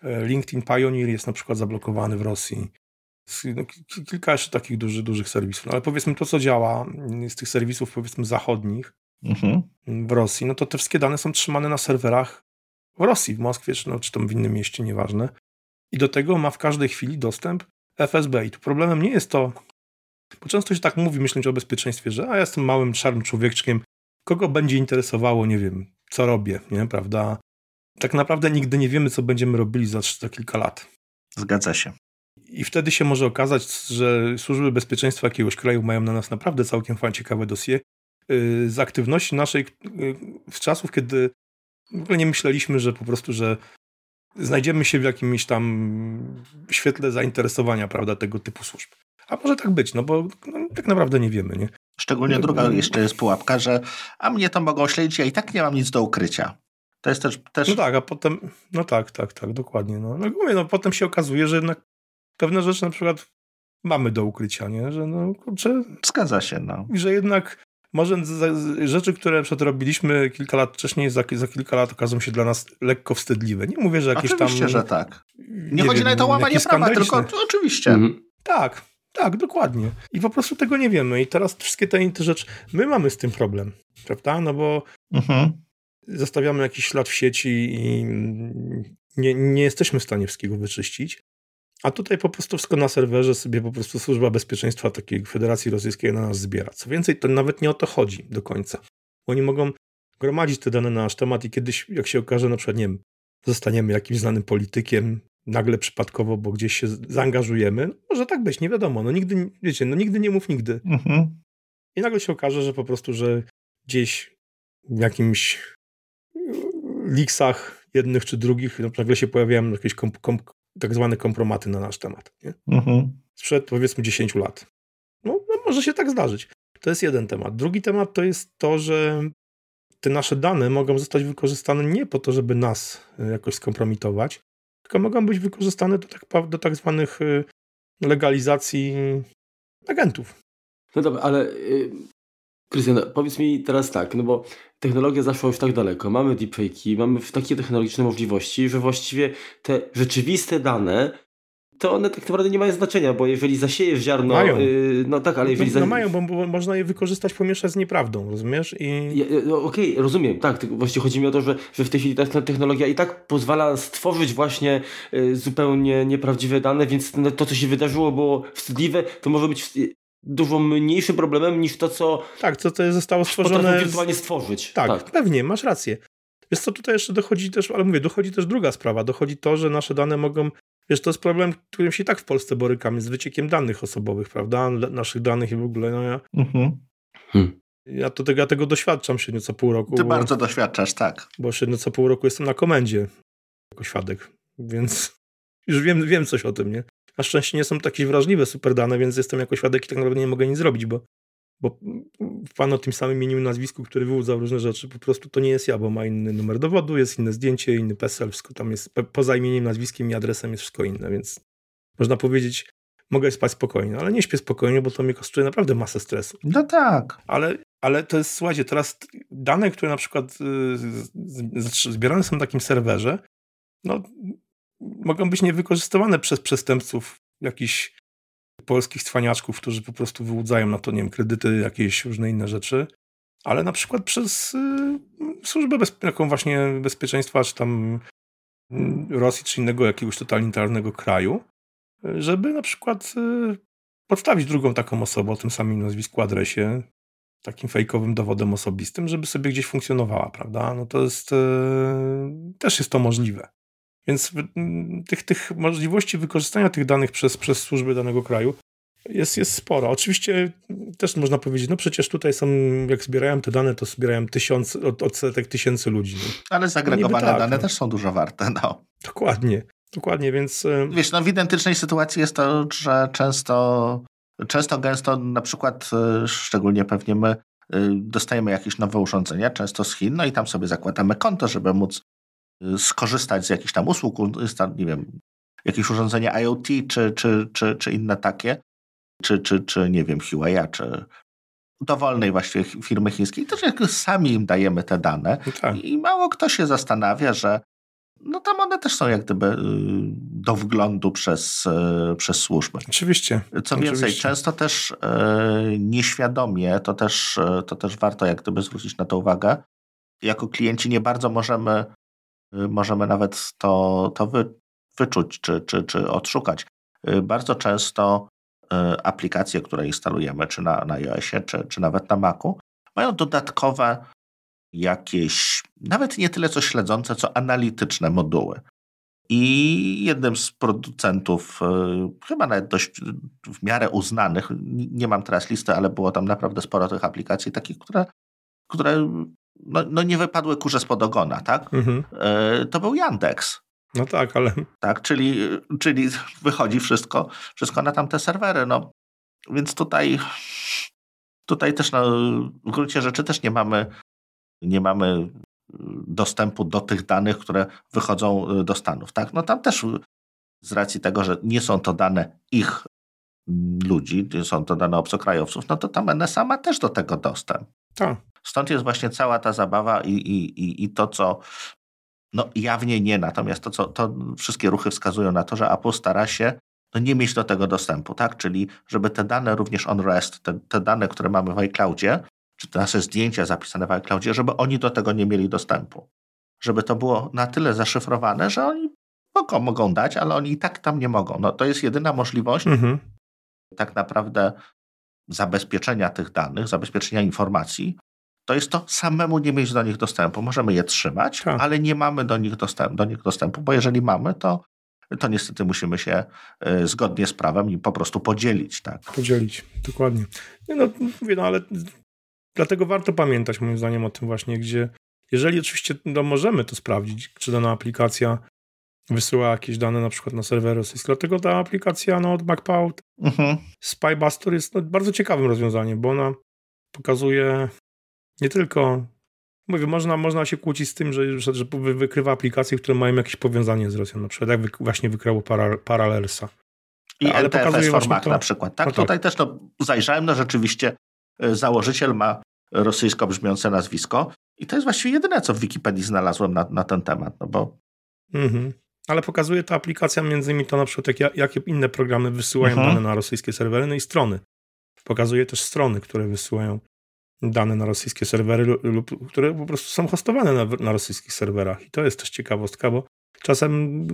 e, LinkedIn Pioneer jest na przykład zablokowany w Rosji. No, kilka jeszcze takich dużych, dużych serwisów. No, ale powiedzmy to, co działa z tych serwisów powiedzmy zachodnich mhm. w Rosji, no to te wszystkie dane są trzymane na serwerach w Rosji, w Moskwie, czy, no, czy tam w innym mieście, nieważne. I do tego ma w każdej chwili dostęp FSB. I tu problemem nie jest to, bo często się tak mówi, myśląc o bezpieczeństwie, że a ja jestem małym, czarnym człowieczkiem, kogo będzie interesowało, nie wiem, co robię, nie, prawda? Tak naprawdę nigdy nie wiemy, co będziemy robili za, za kilka lat. Zgadza się. I wtedy się może okazać, że służby bezpieczeństwa jakiegoś kraju mają na nas naprawdę całkiem ciekawe dosie y, z aktywności naszej y, z czasów, kiedy w ogóle nie myśleliśmy, że po prostu, że znajdziemy się w jakimś tam świetle zainteresowania, prawda, tego typu służb. A może tak być, no bo no, tak naprawdę nie wiemy, nie? Szczególnie druga jeszcze jest pułapka, że a mnie to mogą śledzić, ja i tak nie mam nic do ukrycia. To jest też, też... No tak, a potem, no tak, tak, tak, dokładnie. No, no, mówię, no potem się okazuje, że jednak pewne rzeczy na przykład mamy do ukrycia, nie? Że no, kurczę... Zgadza się, no. I że jednak może rzeczy, które robiliśmy kilka lat wcześniej, za, za, kilka lat okażą się dla nas lekko wstydliwe. Nie mówię, że jakieś oczywiście, tam... że tak. Nie, nie chodzi nawet o łamanie prawa, tylko oczywiście. Mhm. Tak, tak, dokładnie. I po prostu tego nie wiemy. I teraz wszystkie te, te rzeczy, my mamy z tym problem, prawda? No bo mhm. zostawiamy jakiś ślad w sieci i nie, nie jesteśmy w stanie wszystkiego wyczyścić. A tutaj po prostu wszystko na serwerze sobie po prostu służba bezpieczeństwa takiej Federacji Rosyjskiej na nas zbiera. Co więcej, to nawet nie o to chodzi do końca. Oni mogą gromadzić te dane na nasz temat i kiedyś, jak się okaże, na przykład, nie wiem, zostaniemy jakimś znanym politykiem, nagle przypadkowo, bo gdzieś się zaangażujemy. No, może tak być, nie wiadomo. No nigdy, wiecie, no nigdy nie mów nigdy. Mhm. I nagle się okaże, że po prostu, że gdzieś w jakimś liksach jednych czy drugich no, nagle się pojawiają jakieś tak zwane kompromaty na nasz temat. Nie? Mhm. Sprzed powiedzmy 10 lat. No, no, może się tak zdarzyć. To jest jeden temat. Drugi temat to jest to, że te nasze dane mogą zostać wykorzystane nie po to, żeby nas e, jakoś skompromitować, tylko mogą być wykorzystane do tak, do tak zwanych e, legalizacji agentów. No dobra, ale y, Krystian, powiedz mi teraz tak, no bo technologia zaszła już tak daleko, mamy deepfake'i, mamy takie technologiczne możliwości, że właściwie te rzeczywiste dane to one tak naprawdę nie mają znaczenia, bo jeżeli zasiejesz ziarno... Mają. Yy, no tak, ale no, jeżeli... No, no mają, bo, bo, można je wykorzystać, pomieszać z nieprawdą, rozumiesz? I... Ja, no, Okej, okay, rozumiem, tak, właściwie chodzi mi o to, że, że w tej chwili ta technologia i tak pozwala stworzyć właśnie y, zupełnie nieprawdziwe dane, więc to, co się wydarzyło było wstydliwe, to może być dużo mniejszym problemem niż to, co. Tak, co to zostało stworzone. wirtualnie stworzyć. Tak, tak, pewnie, masz rację. Wiesz co, tutaj jeszcze dochodzi też, ale mówię, dochodzi też druga sprawa. Dochodzi to, że nasze dane mogą. Wiesz, to jest problem, którym się i tak w Polsce borykamy, z wyciekiem danych osobowych, prawda? Naszych danych i w ogóle. No ja, mhm. hmm. ja, to, tego, ja tego doświadczam średnio co pół roku. Ty bo, bardzo doświadczasz, tak. Bo średnio co pół roku jestem na komendzie jako świadek, więc <laughs> już wiem, wiem coś o tym, nie? Na szczęście nie są takie wrażliwe super dane, więc jestem jako świadek i tak naprawdę nie mogę nic zrobić, bo, bo pan o tym samym imieniu i nazwisku, który wyłudzał różne rzeczy, po prostu to nie jest ja, bo ma inny numer dowodu, jest inne zdjęcie, inny PESEL, wszystko tam jest, poza imieniem, nazwiskiem i adresem jest wszystko inne, więc można powiedzieć, mogę spać spokojnie, ale nie śpię spokojnie, bo to mi kosztuje naprawdę masę stresu. No tak. Ale, ale to jest, słuchajcie, teraz dane, które na przykład y, zbierane są na takim serwerze, no mogą być niewykorzystywane przez przestępców, jakichś polskich cwaniaczków, którzy po prostu wyłudzają na to, nie wiem, kredyty, jakieś różne inne rzeczy, ale na przykład przez y, służbę właśnie bezpieczeństwa, czy tam y, Rosji, czy innego jakiegoś totalitarnego kraju, żeby na przykład y, podstawić drugą taką osobę o tym samym nazwisku, adresie, takim fejkowym dowodem osobistym, żeby sobie gdzieś funkcjonowała, prawda? No to jest, y, też jest to możliwe. Więc tych, tych możliwości wykorzystania tych danych przez, przez służby danego kraju jest, jest sporo. Oczywiście też można powiedzieć, no przecież tutaj są, jak zbierają te dane, to zbierają tysiąc, od, odsetek tysięcy ludzi. No. Ale zagregowane tak, dane no. też są dużo warte, no. Dokładnie, dokładnie, więc... E, Wiesz, no w identycznej sytuacji jest to, że często, często gęsto na przykład, e, szczególnie pewnie my, e, dostajemy jakieś nowe urządzenia, często z Chin, no i tam sobie zakładamy konto, żeby móc skorzystać z jakichś tam usług, nie wiem, jakieś urządzenia IoT czy, czy, czy, czy inne takie, czy, czy, czy nie wiem, Huawei, czy dowolnej właściwie firmy chińskiej, też jak sami im dajemy te dane no tak. i mało kto się zastanawia, że no tam one też są jak gdyby y, do wglądu przez, y, przez służby. Oczywiście. Co więcej, Oczywiście. często też y, nieświadomie, to też, to też warto jak gdyby zwrócić na to uwagę, jako klienci nie bardzo możemy możemy nawet to, to wy, wyczuć czy, czy, czy odszukać. Bardzo często y, aplikacje, które instalujemy, czy na, na iOSie, czy, czy nawet na Macu, mają dodatkowe jakieś, nawet nie tyle co śledzące, co analityczne moduły. I jednym z producentów, chyba nawet dość w miarę uznanych, nie mam teraz listy, ale było tam naprawdę sporo tych aplikacji, takich, które, które no, no nie wypadły kurze spod ogona, tak? Mhm. E, to był Yandex. No tak, ale... Tak, czyli, czyli wychodzi wszystko, wszystko na tamte serwery. No. Więc tutaj, tutaj też no, w gruncie rzeczy też nie mamy, nie mamy dostępu do tych danych, które wychodzą do Stanów. Tak? No tam też z racji tego, że nie są to dane ich ludzi, są to dane obcokrajowców, no to tam NSA ma też do tego dostęp. Tak. Stąd jest właśnie cała ta zabawa i, i, i to, co no jawnie nie, natomiast to, co, to wszystkie ruchy wskazują na to, że Apple stara się no, nie mieć do tego dostępu, tak? Czyli żeby te dane również on rest, te, te dane, które mamy w iCloudzie, czy te nasze zdjęcia zapisane w iCloudzie, żeby oni do tego nie mieli dostępu. Żeby to było na tyle zaszyfrowane, że oni mogą, mogą dać, ale oni i tak tam nie mogą. No, to jest jedyna możliwość mhm. tak naprawdę zabezpieczenia tych danych, zabezpieczenia informacji, to jest to samemu nie mieć do nich dostępu. Możemy je trzymać, tak. ale nie mamy do nich, dostępu, do nich dostępu, bo jeżeli mamy, to, to niestety musimy się y, zgodnie z prawem im po prostu podzielić. Tak? Podzielić, dokładnie. no, mówię, no ale dlatego warto pamiętać moim zdaniem o tym właśnie, gdzie jeżeli oczywiście no, możemy to sprawdzić, czy dana aplikacja wysyła jakieś dane na przykład na serwer rosyjski. Dlatego ta aplikacja no, od MacPow mhm. Spybuster jest no, bardzo ciekawym rozwiązaniem, bo ona pokazuje nie tylko Mówię, można, można się kłócić z tym, że, że, że wykrywa aplikacje, które mają jakieś powiązanie z Rosją, na przykład jak wy, właśnie wykryło para. I Ale NTFS Format to... na przykład. Tak, no tak. tutaj też no, zajrzałem, no rzeczywiście e, założyciel ma rosyjsko brzmiące nazwisko i to jest właściwie jedyne, co w Wikipedii znalazłem na, na ten temat, no bo... Mhm. Ale pokazuje ta aplikacja między innymi to na przykład, jak, jakie inne programy wysyłają mhm. dane na rosyjskie serwery, no i strony. Pokazuje też strony, które wysyłają dane na rosyjskie serwery lub które po prostu są hostowane na, na rosyjskich serwerach. I to jest też ciekawostka, bo czasem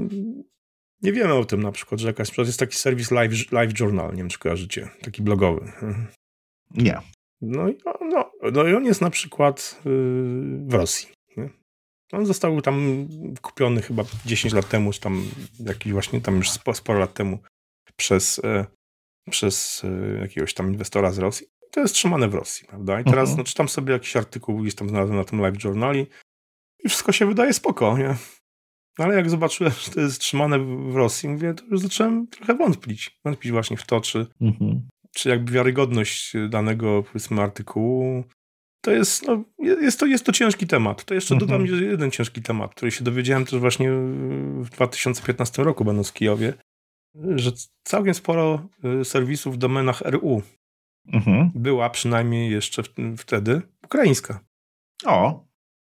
nie wiemy o tym na przykład, że jakaś jest taki serwis Live, Live Journal, nie wiem czy kojarzycie, taki blogowy. Nie. No i, no, no i on jest na przykład yy, w Rosji. On został tam kupiony chyba 10 lat temu, czy tam jakiś właśnie tam już sporo lat temu przez, e, przez e, jakiegoś tam inwestora z Rosji to jest trzymane w Rosji, prawda? I teraz uh-huh. no, czytam sobie jakiś artykuł, gdzieś tam znalazłem na tym Live Journali i wszystko się wydaje spoko, nie? Ale jak zobaczyłem, że to jest trzymane w Rosji, mówię, to już zacząłem trochę wątpić. Wątpić właśnie w to, czy, uh-huh. czy jakby wiarygodność danego, powiedzmy, artykułu to jest, no, jest, to, jest to ciężki temat. To jeszcze dodam uh-huh. jeden ciężki temat, który się dowiedziałem też właśnie w 2015 roku, będąc w Kijowie, że całkiem sporo y, serwisów w domenach RU mhm. była przynajmniej jeszcze wtedy ukraińska. O.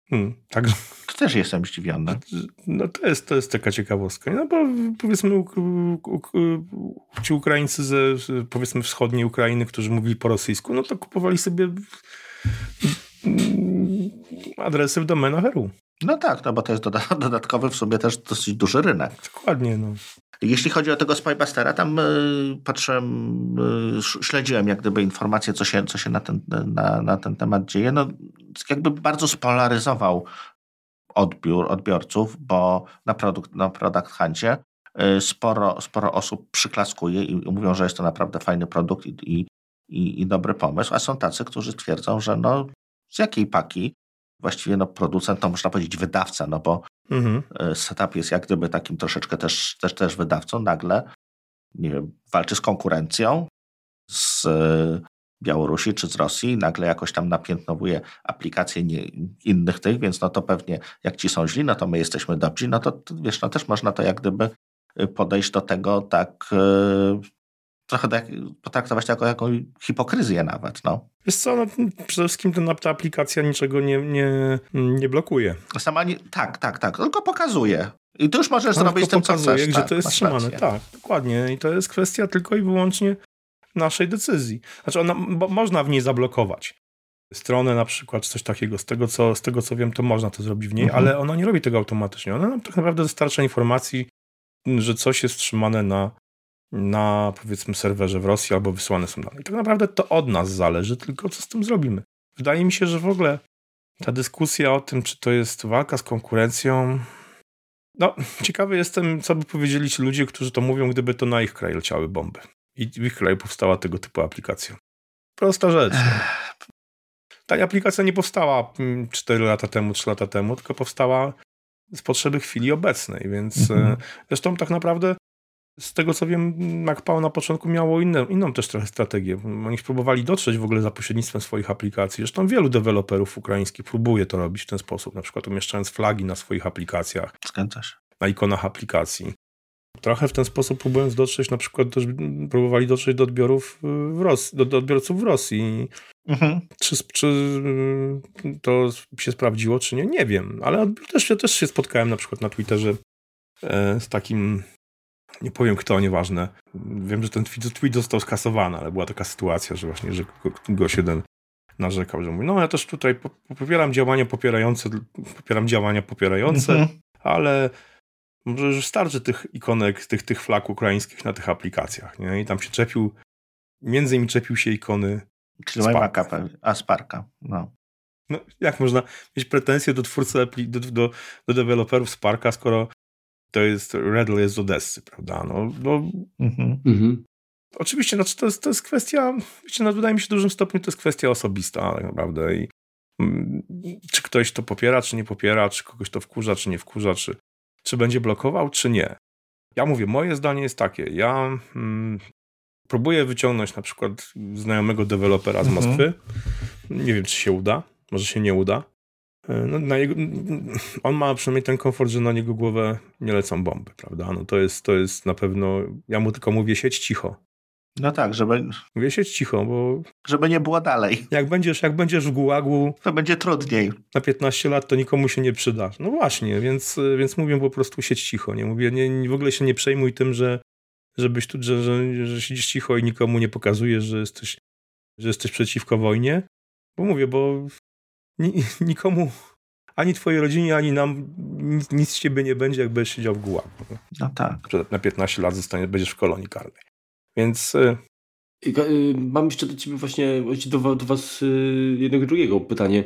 Hmm, tak. To też jestem zdziwiony. No to jest, to jest taka ciekawostka. No bo powiedzmy u, u, u, ci Ukraińcy ze powiedzmy wschodniej Ukrainy, którzy mówili po rosyjsku, no to kupowali sobie adresy w domenach RU. No tak, no bo to jest <laughs> dodatkowy w sobie też dosyć duży rynek. Dokładnie. No. Jeśli chodzi o tego Spybustera, tam y, patrzyłem, y, śledziłem jak gdyby informacje, co się, co się na, ten, na, na ten temat dzieje. No, jakby bardzo spolaryzował odbiór odbiorców, bo na, produkt, na Product Huncie y, sporo, sporo osób przyklaskuje i mówią, że jest to naprawdę fajny produkt i, i, i, i dobry pomysł, a są tacy, którzy twierdzą, że no z jakiej paki? Właściwie no, producent to można powiedzieć wydawca, no bo mhm. E, setup jest jak gdyby takim troszeczkę też, też, też wydawcą, nagle nie wiem, walczy z konkurencją z e, Białorusi czy z Rosji, nagle jakoś tam napiętnowuje aplikacje nie, innych tych, więc no to pewnie jak ci są źli, no to my jesteśmy dobrzy, no to wiesz, no też można to jak gdyby e, podejść do tego tak trochę tak, potraktować to jako jakąś hipokryzję nawet. No. Wiesz co, no, przede wszystkim ten, ta aplikacja niczego nie, nie, nie blokuje. Sama nie, tak, tak, tak, tylko pokazuje. I ty już możesz no, zrobić tym, pokazuje, co chcesz. gdzie tak, to jest trzymane. Tak, dokładnie. I to jest kwestia tylko i wyłącznie naszej decyzzji. Znaczy, ona, można w niej zablokować stronę na przykład, coś takiego. Z tego, co, z tego, co wiem, to można to zrobić w niej, mhm. ale ona nie robi tego automatycznie. Ona nam tak naprawdę dostarcza informacji, że coś jest trzymane na na powiedzmy serwerze w Rosji albo wysłane są dane. I tak naprawdę to od nas zależy, tylko co z tym zrobimy. Wydaje mi się, że w ogóle ta dyskusja o tym, czy to jest walka z konkurencją. No, ciekawy jestem, co by powiedzieli ci ludzie, którzy to mówią, gdyby to na ich kraj leciały bomby. I w ich kraju powstała tego typu aplikacja. Prosta rzecz. Ta aplikacja nie powstała 4 mm, lata temu, 3 lata temu, tylko powstała z potrzeby chwili obecnej, więc mhm. zresztą tak naprawdę z tego co wiem, MacPower na początku miało inne, inną też trochę strategię. Oni próbowali dotrzeć w ogóle za pośrednictwem swoich aplikacji. Zresztą wielu deweloperów ukraińskich próbuje to robić w ten sposób, na przykład umieszczając flagi na swoich aplikacjach. Zgadza się. Na ikonach aplikacji. Trochę w ten sposób próbując dotrzeć, na przykład też próbowali dotrzeć do odbiorów w Rosji, do, do odbiorców w Rosji. Mhm. Czy, czy, to się sprawdziło, czy nie? Nie wiem, ale też, też się spotkałem na przykład na Twitterze e, z takim nie powiem kto, nieważne. Wiem, że ten tweet, tweet został skasowany, ale była taka sytuacja, że właśnie, że gość jeden narzekał, że mówi, no ja też tutaj popieram działania popierające, popieram działania popierające, mhm. ale może już starczy tych ikonek, tych, tych flag ukraińskich na tych aplikacjach, nie? I tam się czepił, między innymi czepił się ikony Sparka. A Sparka, no. No, jak można mieć pretensje do twórcy, do, do, do deweloperów Sparka, skoro to jest Redl jest z Odessy, prawda? No, no mhm. Mhm. Oczywiście, znaczy to, jest, to jest kwestia, wiecie, no, wydaje mi się w dużym stopniu to jest kwestia osobista tak naprawdę i mm, czy ktoś to popiera, czy nie popiera, czy kogoś to wkurza, czy nie wkurza, czy, czy będzie blokował, czy nie. Ja mówię, moje zdanie jest takie, ja mm, próbuję wyciągnąć na przykład znajomego dewelopera z mhm. Moskwy, nie wiem, czy się uda, może się nie uda, no, na jego, on ma przynajmniej ten komfort, że na niego głowę nie lecą bomby, prawda? No to jest, to jest na pewno, ja mu tylko mówię, siedź cicho. No tak, żeby... Mówię, siedź cicho, bo... Żeby nie było dalej. Jak będziesz, jak będziesz w gułagu... To będzie trudniej. Na 15 lat to nikomu się nie przyda. No właśnie, więc, więc mówię po prostu siedź cicho, nie? Mówię, nie, w ogóle się nie przejmuj tym, że żebyś tu, że, że, że siedzisz cicho i nikomu nie pokazujesz, że jesteś, że jesteś przeciwko wojnie. Bo mówię, bo nikomu, ani twojej rodzinie, ani nam nic, nic z ciebie nie będzie, jak będziesz siedział w gułagu. No tak. Na 15 lat zostanie, będziesz w kolonii karnej. Więc... Y, y, mam jeszcze do ciebie właśnie, do, do was y, jednego drugiego pytanie.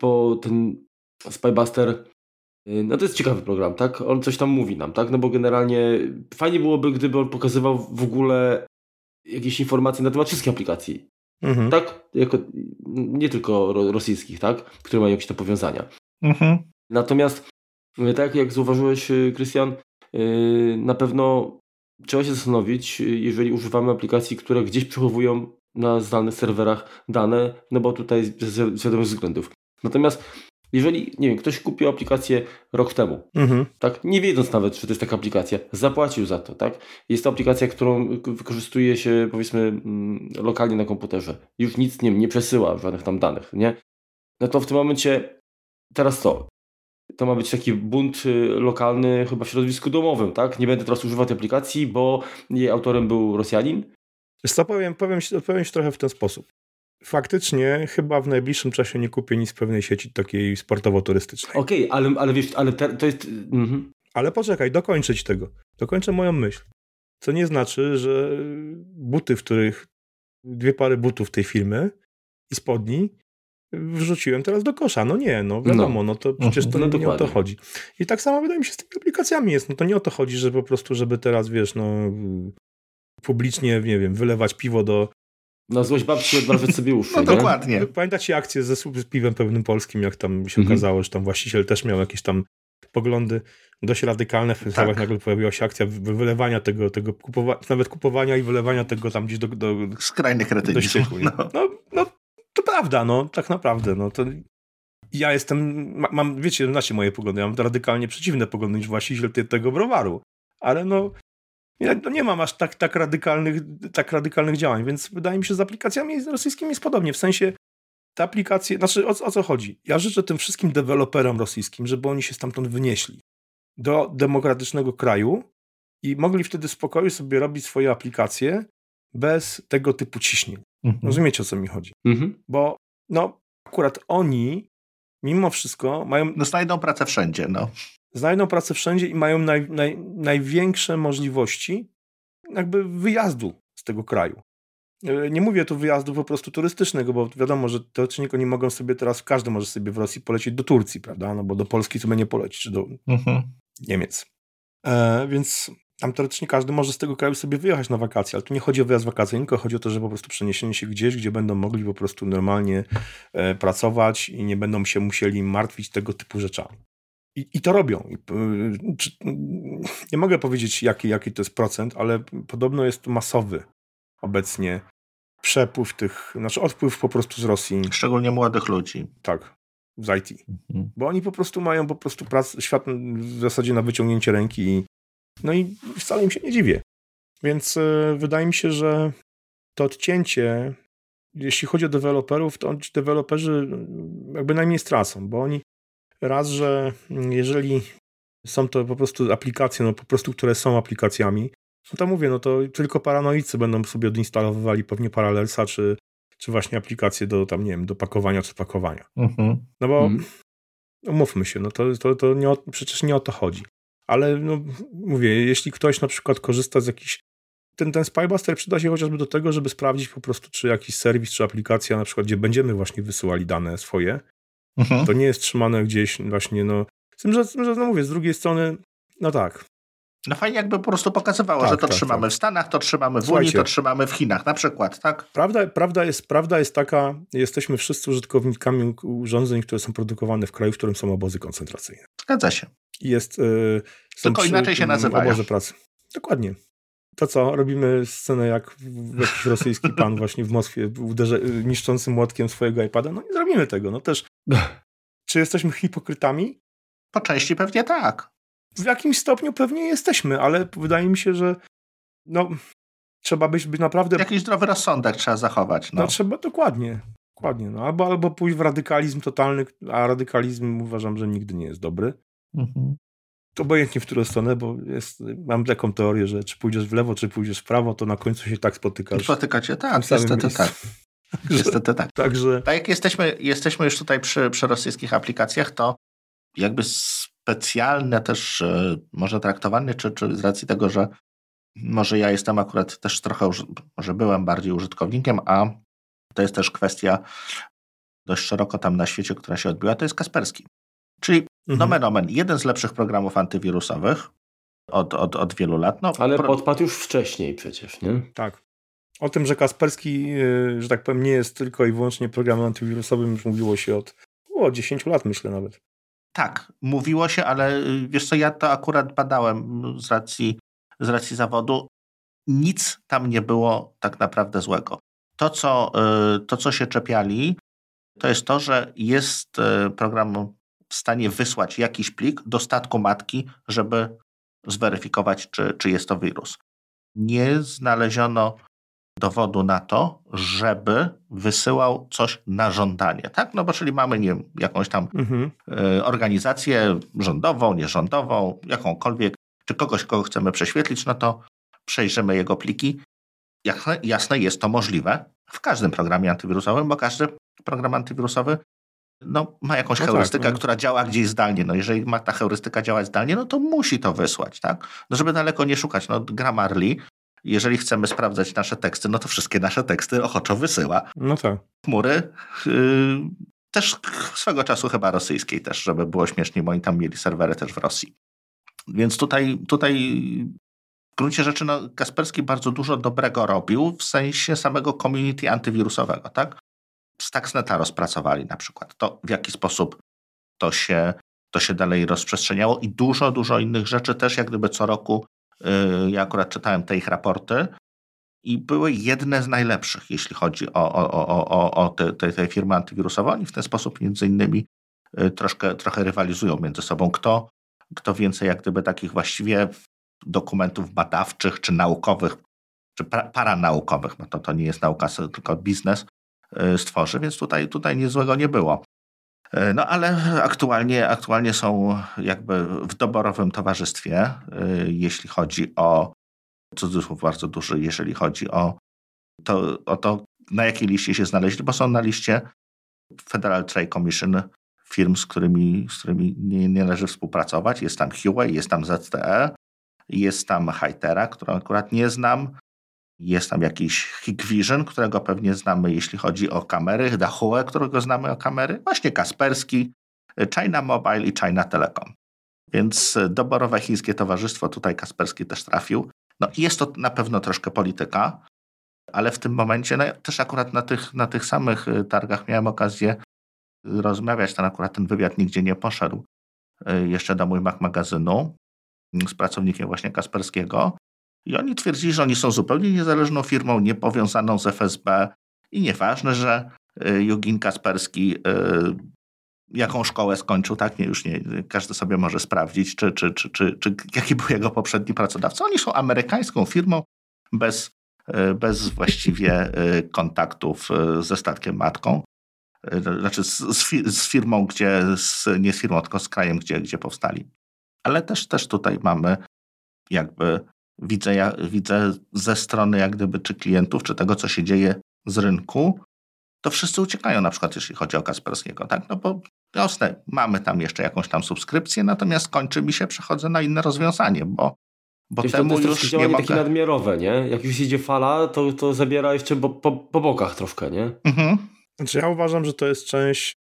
Bo ten Spybuster, no to jest ciekawy program, tak? On coś tam mówi nam, tak? No bo generalnie fajnie byłoby, gdyby on pokazywał w ogóle jakieś informacje na temat wszystkich aplikacji. Mhm. Tak? Jako, nie tylko rosyjskich, tak? Które mają jakieś te powiązania. Mhm. Natomiast, e, tak jak zauważyłeś, e, Krystian, e, na pewno trzeba się zastanowić, jeżeli używamy aplikacji, które gdzieś przechowują na zdalnych serwerach dane, no bo tutaj z wiadomych względów. Natomiast jeżeli, nie wiem, ktoś kupił aplikację rok temu, mhm. tak, nie wiedząc nawet, że to jest taka aplikacja, zapłacił za to, tak, jest to aplikacja, którą wykorzystuje się, powiedzmy, mm, lokalnie na komputerze, już nic nie, nie przesyła żadnych tam danych, nie, no to w tym momencie, teraz co? To ma być taki bunt y, lokalny chyba w środowisku domowym, tak? Nie będę teraz używał tej aplikacji, bo jej autorem był Rosjanin. Co, powiem, powiem, powiem ci trochę w ten sposób faktycznie chyba w najbliższym czasie nie kupię nic w pewnej sieci takiej sportowo-turystycznej. Okej, okay, ale, ale wiesz, ale te, to jest... Mhm. Ale poczekaj, dokończyć tego. Dokończę moją myśl. Co nie znaczy, że buty, w których dwie pary butów tej firmy i spodni wrzuciłem teraz do kosza. No nie, no wiadomo, no, no to przecież to no, nie, nie o to chodzi. I tak samo wydaje mi się z tymi aplikacjami jest. No to nie o to chodzi, że po prostu, żeby teraz, wiesz, no publicznie, nie wiem, wylewać piwo do, na złość babci odwrażać sobie <laughs> uszy. No dokładnie. Pamiętacie akcję ze z piwem pewnym polskim, jak tam się mhm. okazało, że tam właściciel też miał jakieś tam poglądy dość radykalne. W tak. nagle pojawiła się akcja wylewania tego, tego kupowa nawet kupowania i wylewania tego tam gdzieś do... do Skrajnych kretynizmu. No. no. No, to prawda, no, tak naprawdę. No, to ja jestem, mam, wiecie, znacie moje poglądy, ja mam radykalnie przeciwne poglądy niż właściciel tego browaru. Ale no, no nie mam aż tak, tak, radykalnych, tak radykalnych działań, więc wydaje mi się, że z aplikacjami rosyjskimi jest podobnie. W sensie te aplikacje, znaczy o, o co chodzi? Ja życzę tym wszystkim deweloperom rosyjskim, żeby oni się stamtąd wynieśli do demokratycznego kraju i mogli wtedy w spokoju sobie robić swoje aplikacje bez tego typu ciśnień. Mhm. Rozumiecie, o co mi chodzi? Mhm. Bo no, akurat oni mimo wszystko mają... No znajdą pracę wszędzie, no znajdą pracę wszędzie i mają naj, naj, największe możliwości jakby wyjazdu z tego kraju. E, nie mówię tu wyjazdu po prostu turystycznego, bo wiadomo, że teoretycznie oni mogą sobie teraz, każdy może sobie w Rosji polecieć do Turcji, prawda? No bo do Polski sobie nie poleci, czy do mhm. Niemiec. E, więc tam teoretycznie każdy może z tego kraju sobie wyjechać na wakacje, ale tu nie chodzi o wyjazd wakacyjny, tylko chodzi o to, że po prostu przeniesienie się gdzieś, gdzie będą mogli po prostu normalnie e, pracować i nie będą się musieli martwić tego typu rzeczami. I, I, to robią. Nie mogę powiedzieć, jaki, jaki to jest procent, ale podobno jest masowy obecnie przepływ tych, znaczy odpływ po prostu z Rosji. Szczególnie młodych ludzi. Tak, z IT. Mhm. Bo oni po prostu mają po prostu pracę, świat w zasadzie na wyciągnięcie ręki. No i wcale im się nie dziwię. Więc y, wydaje mi się, że to odcięcie, jeśli chodzi o deweloperów, to deweloperzy jakby najmniej stracą, bo oni raz, że jeżeli są to po prostu aplikacje, no po prostu, które są aplikacjami, no to mówię, no to tylko paranoicy będą sobie odinstalowywali pewnie Parallelsa, czy, czy właśnie aplikacje do tam, nie wiem, do pakowania czy pakowania. Mhm. No bo mhm. umówmy się, no to, to, to nie o, przecież nie o to chodzi. Ale no, mówię, jeśli ktoś na przykład korzysta z jakichś ten, ten Spybuster przyda się chociażby do tego, żeby sprawdzić po prostu, czy jakiś serwis, czy aplikacja, na przykład, gdzie będziemy właśnie wysyłali dane swoje, mhm. to nie jest trzymane gdzieś właśnie, no. Z tym, że, że no mówię, z drugiej strony, no tak, no fajnie jakby po prostu pokazywało, tak, że to tak, trzymamy tak. w Stanach, to trzymamy w Słuchajcie, Unii, to trzymamy w Chinach na przykład, tak? Prawda, prawda, jest, prawda jest taka, jesteśmy wszyscy użytkownikami urządzeń, które są produkowane w kraju, w którym są obozy koncentracyjne. Zgadza się. Jest, yy, Tylko inaczej się nazywają. Obozy pracy. Dokładnie. To co, robimy scenę jak jakiś rosyjski <laughs> pan właśnie w Moskwie uderza, niszczącym młotkiem swojego iPada? No nie zrobimy tego, no też. <laughs> Czy jesteśmy hipokrytami? Po części pewnie tak w jakimś stopniu pewnie jesteśmy, ale wydaje mi się, że no, trzeba być, być naprawdę... Jakiś zdrowy rozsądek trzeba zachować. No, no trzeba, dokładnie. Dokładnie. No. Albo, albo pójść w radykalizm totalny, a radykalizm uważam, że nigdy nie jest dobry. Mhm. Obojętnie w którą stronę, bo jest, mam taką teorię, że czy pójdziesz w lewo, czy pójdziesz w prawo, to na końcu się tak spotykasz. Spotykacie, tak, niestety tak. <laughs> Niestety tak. Także... Tak jak jesteśmy, jesteśmy już tutaj przy, przy rosyjskich aplikacjach, to jakby specjalne też e, może traktowanie, czy, czy z racji tego, że może ja jestem akurat też trochę, może byłem bardziej użytkownikiem, a to jest też kwestia dość szeroko tam na świecie, która się odbyła, to jest Kasperski. Czyli mhm. nomen omen, jeden z lepszych programów antywirusowych od, od, od wielu lat. No, Ale pro... podpadł już wcześniej przecież, nie? Tak. O tym, że Kasperski, e, że tak powiem, nie jest tylko i wyłącznie programem antywirusowym, już mówiło się od o, 10 lat, myślę nawet. Tak, mówiło się, ale y, wiesz co, ja to akurat badałem z racji, z racji zawodu. Nic tam nie było tak naprawdę złego. To co, y, to, co się czepiali, to jest to, że jest y, program w stanie wysłać jakiś plik do statku matki, żeby zweryfikować, czy, czy jest to wirus. Nie znaleziono dowodu na to, żeby wysyłał coś na żądanie, tak? No bo czyli mamy nie, jakąś tam mhm. y, organizację rządową, nierządową, jakąkolwiek, czy kogoś, kogo chcemy prześwietlić, no to przejrzymy jego pliki. Jasne, jasne jest to możliwe w każdym programie antywirusowym, bo każdy program antywirusowy no, ma jakąś no tak, heurystykę, tak, no. która działa gdzieś zdalnie. No, jeżeli ma ta heurystyka działać zdalnie, no to musi to wysłać, tak? No, żeby daleko nie szukać. No, Grammarly jeżeli chcemy sprawdzać nasze teksty, no to wszystkie nasze teksty ochoczo wysyła. No tak. Chmury yy, też swego czasu chyba rosyjskiej też, żeby było śmieszniej, bo oni tam mieli serwery też w Rosji. Więc tutaj, tutaj w gruncie rzeczy no, Kasperski bardzo dużo dobrego robił w sensie samego community antywirusowego, tak? Stuxneta rozpracowali na przykład. To w jaki sposób to się, to się dalej rozprzestrzeniało i dużo, dużo innych rzeczy też jak gdyby co roku ja akurat czytałem te ich raporty i były jedne z najlepszych, jeśli chodzi o, o, o, o, o te, te, te firmy antywirusowe. Oni w ten sposób między innymi y, troszkę, trochę rywalizują między sobą. Kto, kto więcej jak gdyby takich właściwie dokumentów badawczych czy naukowych, czy paranaukowych, bo to, to nie jest nauka, tylko biznes, y, stworzy, więc tutaj, tutaj nic złego nie było. E, no ale aktualnie, aktualnie są jakby w doborowym towarzystwie, e, jeśli chodzi o cudzysłów bardzo duży, jeżeli chodzi o to, o to, na jakiej liście się znaleźli, bo są na liście Federal Trade Commission firm, z którymi, z którymi nie, nie należy współpracować. Jest tam Huawei, jest tam ZTE, jest tam Hytera, którą akurat nie znam, jest tam jakiś Hikvision, którego pewnie znamy, jeśli chodzi o kamery, Dahue, którego znamy o kamery, właśnie Kasperski, China Mobile i China Telecom. Więc doborowe chińskie towarzystwo, tutaj Kasperski też trafił. No jest to na pewno troszkę polityka, ale w tym momencie, no też akurat na tych, na tych samych targach miałem okazję rozmawiać, ten akurat ten wywiad nigdzie nie poszedł jeszcze do mój Mac magazynu z pracownikiem właśnie Kasperskiego. I oni twierdzili, że oni są zupełnie niezależną firmą, niepowiązaną z FSB i nieważne, że Jugin Kasperski jaką szkołę skończył, tak? Nie, już nie, każdy sobie może sprawdzić, czy, czy, czy, czy, czy jaki był jego poprzedni pracodawca. Oni są amerykańską firmą bez, bez właściwie kontaktów ze statkiem matką. Znaczy z, z firmą, gdzie, z, nie z firmą, tylko z krajem, gdzie, gdzie powstali. Ale też, też tutaj mamy jakby, widzę, ja, widzę ze strony jak gdyby czy klientów, czy tego, co się dzieje z rynku, to wszyscy uciekają na przykład, jeśli chodzi o Kasperskiego, tak? No bo jasne, mamy tam jeszcze jakąś tam subskrypcję, natomiast kończy mi się, przechodzę na inne rozwiązanie, bo, bo Wiesz, temu to, już nie mogę... takie nadmiarowe, nie? Jak już idzie fala, to, to zabiera jeszcze po, po, po bokach troszkę, nie? Mhm. Znaczy ja uważam, że to jest część,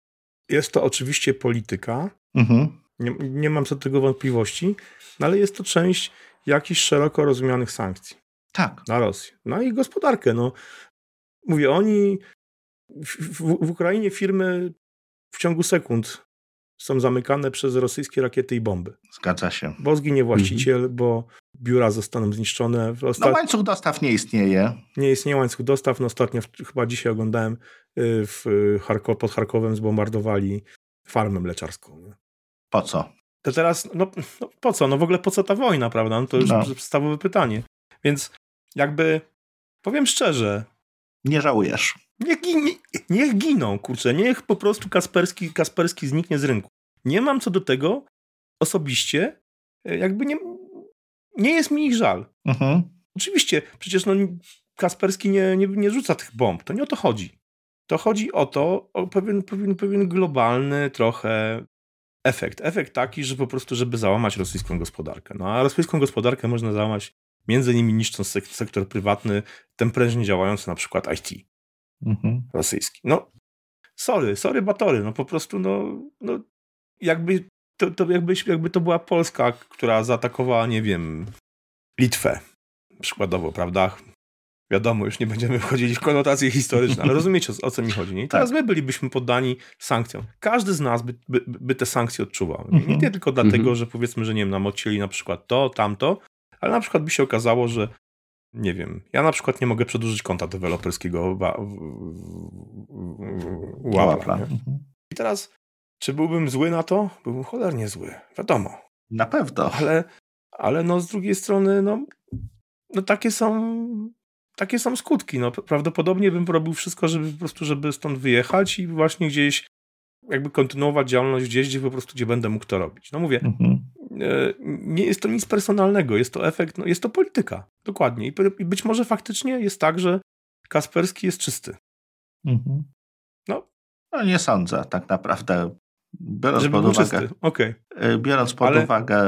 jest to oczywiście polityka, Mhm. nie, nie mam co do tego wątpliwości, no ale jest to część jakichś szeroko rozumianych sankcji Tak. na Rosję, na ich gospodarkę. No. Mówię, oni w, w, Ukrainie firmy w ciągu sekund są zamykane przez rosyjskie rakiety i bomby. Zgadza się. Bo zginie właściciel, bo biura zostaną zniszczone. W No osta- łańcuch dostaw nie istnieje. Nie istnieje łańcuch dostaw. No ostatnio, chyba dzisiaj oglądałem, y, w Charko- pod Charkowem zbombardowali farmę mleczarską. Nie? Po co? To teraz, no, no po co? No w ogóle po co ta wojna, prawda? No to już No. podstawowe pytanie. Więc jakby, powiem szczerze, Nie żałujesz. Niech, gi- niech giną, kurczę, niech po prostu Kasperski, Kasperski zniknie z rynku. Nie mam co do tego osobiście, e, jakby nie, nie jest mi ich żal. Mhm. Oczywiście, przecież no, Kasperski nie, nie, nie rzuca tych bomb, to nie o to chodzi. To chodzi o to, o pewien, pewien, pewien globalny trochę efekt. Efekt taki, że po prostu, żeby załamać rosyjską gospodarkę. No a rosyjską gospodarkę można załamać między innymi niszcząc sek- sektor prywatny, ten prężnie działający na przykład IT Mhm. rosyjski. No, sorry, sorry batory, no po prostu, no, no jakby, to, to jakby, jakby to była Polska, która zaatakowała, nie wiem, Litwę, przykładowo, prawda? Wiadomo, już nie będziemy wchodzili w konotacje historyczne, ale rozumiecie, o, o co mi chodzi. Nie? I teraz my bylibyśmy poddani sankcjom. Każdy z nas by, by, by te sankcje odczuwał. Nie, Mhm. nie tylko dlatego, Mhm. że powiedzmy, że nie wiem, nam odcięli na przykład to, tamto, ale na przykład by się okazało, że nie wiem, ja na przykład nie mogę przedłużyć konta deweloperskiego Łapla. Mhm. I teraz, czy byłbym zły na to? Byłbym cholernie zły, wiadomo. Na pewno. Ale, ale no z drugiej strony, no, no takie są takie są skutki. No, prawdopodobnie bym robił wszystko, żeby po prostu, żeby stąd wyjechać i właśnie gdzieś jakby kontynuować działalność gdzieś, gdzie po prostu gdzie będę mógł to robić. No mówię, Mhm. e, nie jest to nic personalnego, jest to efekt, no jest to polityka. Dokładnie. I I być może faktycznie jest tak, że Kasperski jest czysty. Mhm. No. no nie sądzę tak naprawdę. Biorąc żeby pod uwagę, czysty. Okej. y, biorąc pod Ale- uwagę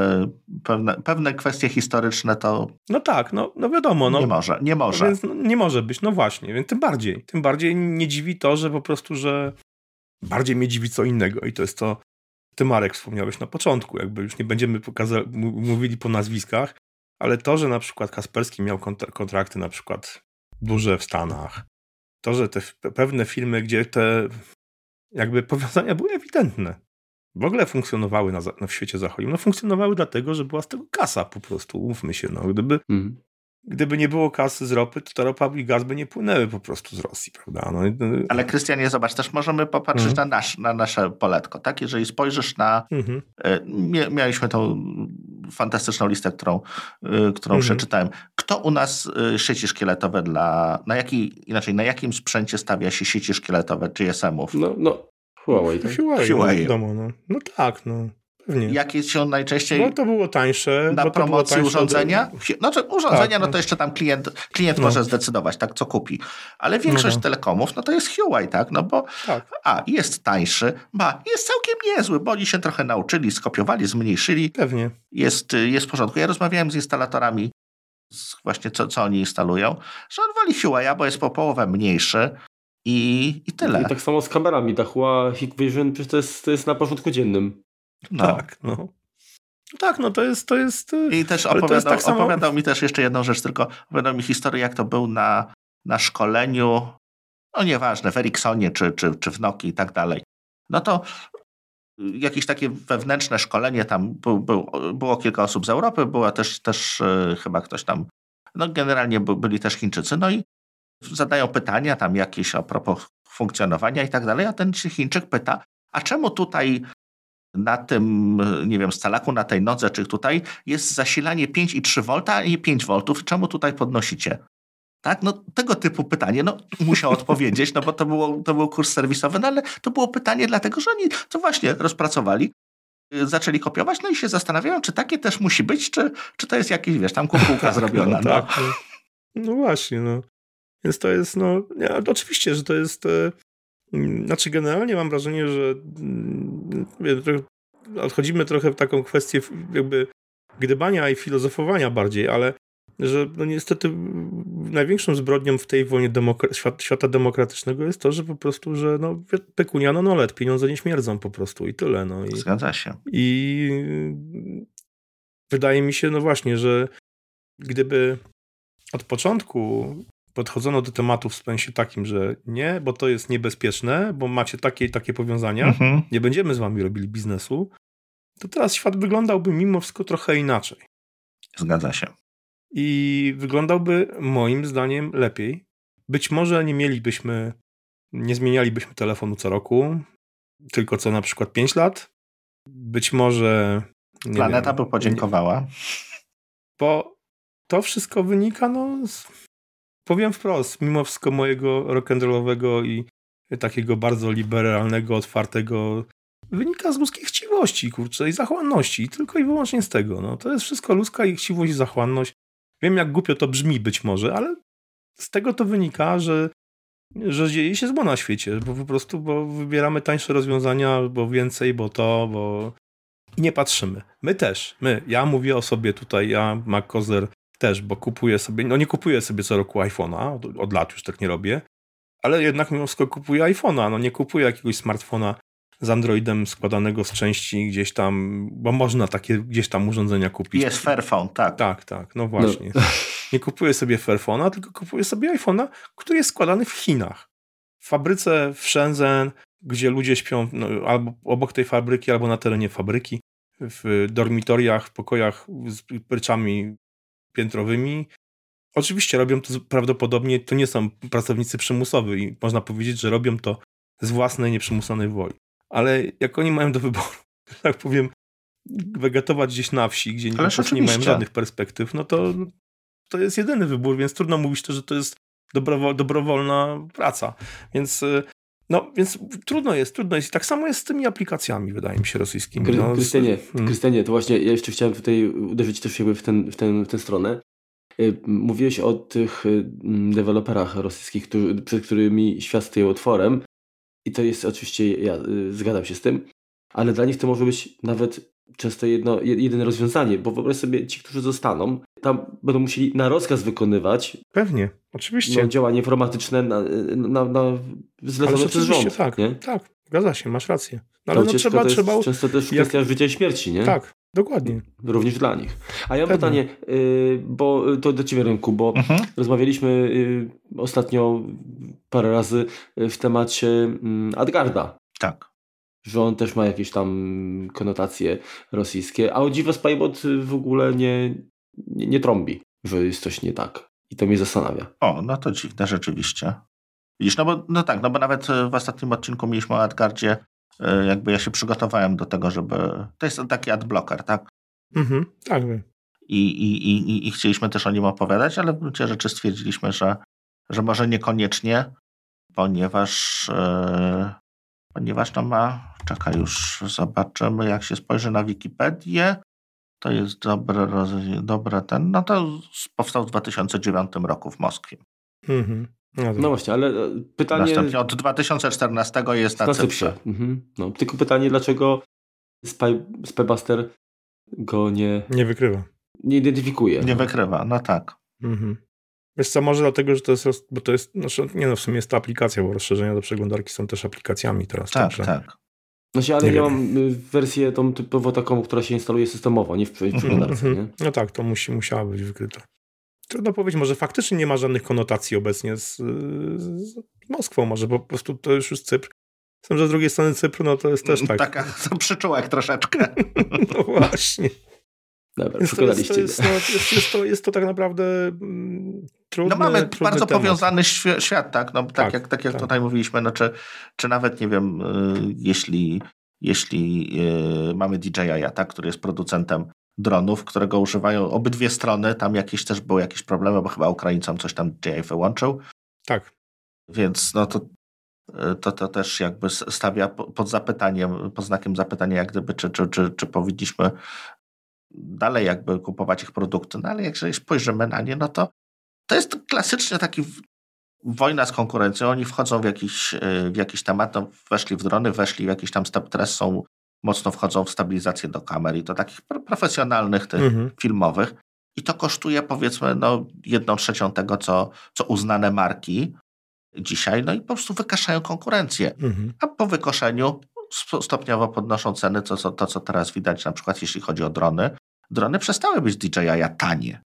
pewne, pewne kwestie historyczne, to No tak, no, no wiadomo. No, nie może. Nie może. Więc no, nie może być, no właśnie, więc tym bardziej. Tym bardziej nie dziwi to, że po prostu, że bardziej mnie dziwi co innego i to jest to, ty Marek wspomniałeś na początku, jakby już nie będziemy pokaza- mówili po nazwiskach, ale to, że na przykład Kasperski miał kontra- kontrakty na przykład duże w Stanach, to, że te pewne filmy, gdzie te jakby powiązania były ewidentne, w ogóle funkcjonowały na, na w świecie zachodnim, no funkcjonowały dlatego, że była z tego kasa po prostu, umówmy się, no gdyby Mhm. gdyby nie było kasy z ropy, to ta ropa i gaz by nie płynęły po prostu z Rosji, prawda? No, i- no, Ale Krystianie, zobacz, też możemy popatrzeć Mhm. na, nasz, na nasze poletko. Tak? Jeżeli spojrzysz na. mhm. e, Mia, mieliśmy tą fantastyczną listę, którą, e, którą Mhm. przeczytałem. Kto u nas e, sieci szkieletowe dla. Na, jaki, inaczej, na jakim sprzęcie stawia się sieci szkieletowe GSM-ów? No, no, Huawei, tak? Huawei, Huawei. Wiadomo, no. no tak, no. Pewnie. Jakie się najczęściej. Bo to było tańsze. na bo to było promocji tańsze urządzenia? Do... Znaczy urządzenia, Tak, no no. to jeszcze tam klient, klient No. może zdecydować, tak, co kupi. Ale większość No. telekomów, no to jest Huawei, tak, no bo Tak. a, jest tańszy, ba, jest całkiem niezły, bo oni się trochę nauczyli, skopiowali, zmniejszyli, Pewnie. jest, jest w porządku. Ja rozmawiałem z instalatorami, z właśnie co, co oni instalują, że on woli Huawei, bo jest po połowę mniejszy i, i tyle. I tak samo z kamerami. Ta Hua Hikvision przecież to jest, to jest na porządku dziennym. No. Tak, no. No Tak, no to jest, to jest... y, I też opowiadał, jest tak samo- opowiadał mi też jeszcze jedną rzecz, tylko opowiadał mi historię, jak to był na, na szkoleniu, no nieważne, w Ericssonie czy, czy, czy w Nokii i tak dalej. No to jakieś takie wewnętrzne szkolenie tam, było kilka osób z Europy, była też, też e, chyba ktoś tam, no generalnie byli też Chińczycy, no i zadają pytania tam jakieś a propos funkcjonowania i tak dalej, a ten Chińczyk pyta, a czemu tutaj na tym, nie wiem, scalaku, na tej nodze, czy tutaj jest zasilanie 5,3 V, a nie 5 V, czemu tutaj podnosicie? Tak, no tego typu pytanie, no musiał <laughs> odpowiedzieć, no bo to, było, to był kurs serwisowy, no ale to było pytanie dlatego, że oni to właśnie rozpracowali, y, zaczęli kopiować, no i się zastanawiają, czy takie też musi być, czy, czy to jest jakieś, wiesz, tam kukułka zrobiona. No, tak, no. no właśnie, no. Więc to jest, no, ja, oczywiście, że to jest, e, znaczy generalnie mam wrażenie, że mm, odchodzimy trochę w taką kwestię jakby gdybania i filozofowania bardziej, ale że no niestety największą zbrodnią w tej wojnie demokra świat, świata demokratycznego jest to, że po prostu, że no, pekunia no nolet, pieniądze nie śmierdzą po prostu i tyle. No. I, Zgadza się. I wydaje mi się, no właśnie, że gdyby od początku podchodzono do tematu w sensie takim, że nie, bo to jest niebezpieczne, bo macie takie i takie powiązania, mhm. nie będziemy z wami robili biznesu, to teraz świat wyglądałby mimo wszystko trochę inaczej. Zgadza się i wyglądałby moim zdaniem lepiej. Być może nie mielibyśmy, nie zmienialibyśmy telefonu co roku, tylko co na przykład 5 lat. Być może. Planeta wiem, by podziękowała. Bo to wszystko wynika, no, z, powiem wprost, mimo wszystko mojego rock'n'rollowego i takiego bardzo liberalnego, otwartego wynika z ludzkiej chciwości, kurczę, i zachłanności. Tylko i wyłącznie z tego. No. To jest wszystko ludzka i chciwość i zachłanność. Wiem, jak głupio to brzmi być może, ale z tego to wynika, że, że dzieje się zło na świecie, bo po prostu bo wybieramy tańsze rozwiązania, bo więcej, bo to, bo i nie patrzymy. My też, my. Ja mówię o sobie tutaj, ja, Mac Kozer też, bo kupuję sobie, no nie kupuję sobie co roku iPhone'a, od, od lat już tak nie robię, ale jednak mimo wszystko kupuję iPhone'a, no nie kupuję jakiegoś smartfona z Androidem składanego z części gdzieś tam, bo można takie gdzieś tam urządzenia kupić. Jest Fairphone, tak. Tak, tak, no właśnie. No. Nie kupuję sobie Fairphone'a, tylko kupuję sobie iPhone'a, który jest składany w Chinach. W fabryce w Shenzhen, gdzie ludzie śpią no, albo obok tej fabryki, albo na terenie fabryki, w dormitoriach, w pokojach z pryczami piętrowymi. Oczywiście robią to prawdopodobnie, to nie są pracownicy przymusowi i można powiedzieć, że robią to z własnej nieprzymusonej woli ale jak oni mają do wyboru, <laughs> tak powiem, wegetować gdzieś na wsi, gdzie nie, nie mają żadnych perspektyw, no to, to jest jedyny wybór, więc trudno mówić to, że to jest dobrowol, dobrowolna praca. Więc no, więc trudno jest, trudno jest. I tak samo jest z tymi aplikacjami, wydaje mi się, rosyjskimi. Kry, no, Krystianie, hmm. Krystianie, to właśnie ja jeszcze chciałem tutaj uderzyć też jakby w, ten, w, ten, w tę stronę. Y, mówiłeś o tych y, deweloperach rosyjskich, którzy, przed którymi świat stoi otworem. I to jest oczywiście, ja y, zgadzam się z tym, ale dla nich to może być nawet często jedno, jedyne rozwiązanie, bo wyobraź sobie, ci, którzy zostaną, tam będą musieli na rozkaz wykonywać. Pewnie, oczywiście. No, działanie informatyczne na, na, na zlecone przez rząd. Tak, nie? tak, zgadza się, masz rację. No, ale no, trzeba, trzeba... Często też kwestia jak... życia i śmierci, nie? Tak, dokładnie. Również dla nich. A ja mam pytanie, y, bo to do ciebie rynku, bo mhm. rozmawialiśmy y, ostatnio parę razy w temacie mm, Adgarda. Tak że on też ma jakieś tam konotacje rosyjskie, a o dziwo Spybot w ogóle nie, nie, nie trąbi, że jest coś nie tak. I to mnie zastanawia. O, no to dziwne rzeczywiście. Widzisz, no bo no tak, no bo nawet w ostatnim odcinku mieliśmy o Adgardzie, e, jakby ja się przygotowałem do tego, żeby... To jest taki adblocker, tak? Mhm, tak. I, i, i, I chcieliśmy też o nim opowiadać, ale w gruncie rzeczy stwierdziliśmy, że, że może niekoniecznie, ponieważ, e, ponieważ to ma Czekaj, już zobaczymy, jak się spojrzy na Wikipedię. To jest dobre, dobre ten. No to powstał w 2009 roku w Moskwie. Mhm. No, no, właśnie, ale e, pytanie. Następnie od 2014 jest na Cyprze. Mhm. No, tylko pytanie, dlaczego Spy, Spybuster go nie. Nie wykrywa. Nie identyfikuje. Nie no. wykrywa, no tak. Mhm. Wiesz co, może dlatego, że to jest, bo to jest, znaczy, nie no, w sumie jest to aplikacja, bo rozszerzenia do przeglądarki są też aplikacjami teraz. Tak, także... tak. Znaczy, ale nie ja wiem. mam y, wersję tą typowo taką, która się instaluje systemowo, nie w przeglądarce, mhm. nie? No tak, to musi, musiała być wykryta. Trudno powiedzieć, może faktycznie nie ma żadnych konotacji obecnie z, z Moskwą, może po prostu to już jest Cypr. Z tym, że z drugiej strony Cypru, no to jest też tak. Taka <laughs> to przyczółek troszeczkę. <laughs> no właśnie. Dobra, jest, to, jest, to, jest, no, to, jest to tak naprawdę mm, trudne. No mamy trudny bardzo temat. powiązany świat, tak? No, tak, Tak, jak, tak jak tak. tutaj mówiliśmy, no, czy, czy nawet, nie wiem, y, jeśli, jeśli y, mamy DJI, tak, który jest producentem dronów, którego używają obydwie strony, tam jakieś też były jakieś problemy, bo chyba Ukraińcom coś tam DJI wyłączył, Tak. więc no to, y, to, to też jakby stawia po- pod zapytaniem, pod znakiem zapytania, jak gdyby, czy, czy, czy, czy powinniśmy dalej jakby kupować ich produkty, no ale jak jeżeli spojrzymy na nie, no to to jest klasycznie taki wojna z konkurencją. Oni wchodzą w jakiś, y, w jakiś temat, no, weszli w drony, weszli w jakiś tam step teraz są mocno wchodzą w stabilizację do kamer i to takich pro- profesjonalnych tych Mhm. filmowych. I to kosztuje powiedzmy no, jedną trzecią tego, co, co uznane marki dzisiaj, no i po prostu wykaszają konkurencję. Mhm. A po wykoszeniu stopniowo podnoszą ceny, to co, to co teraz widać, na przykład jeśli chodzi o drony. Drony przestały być DJI tanie.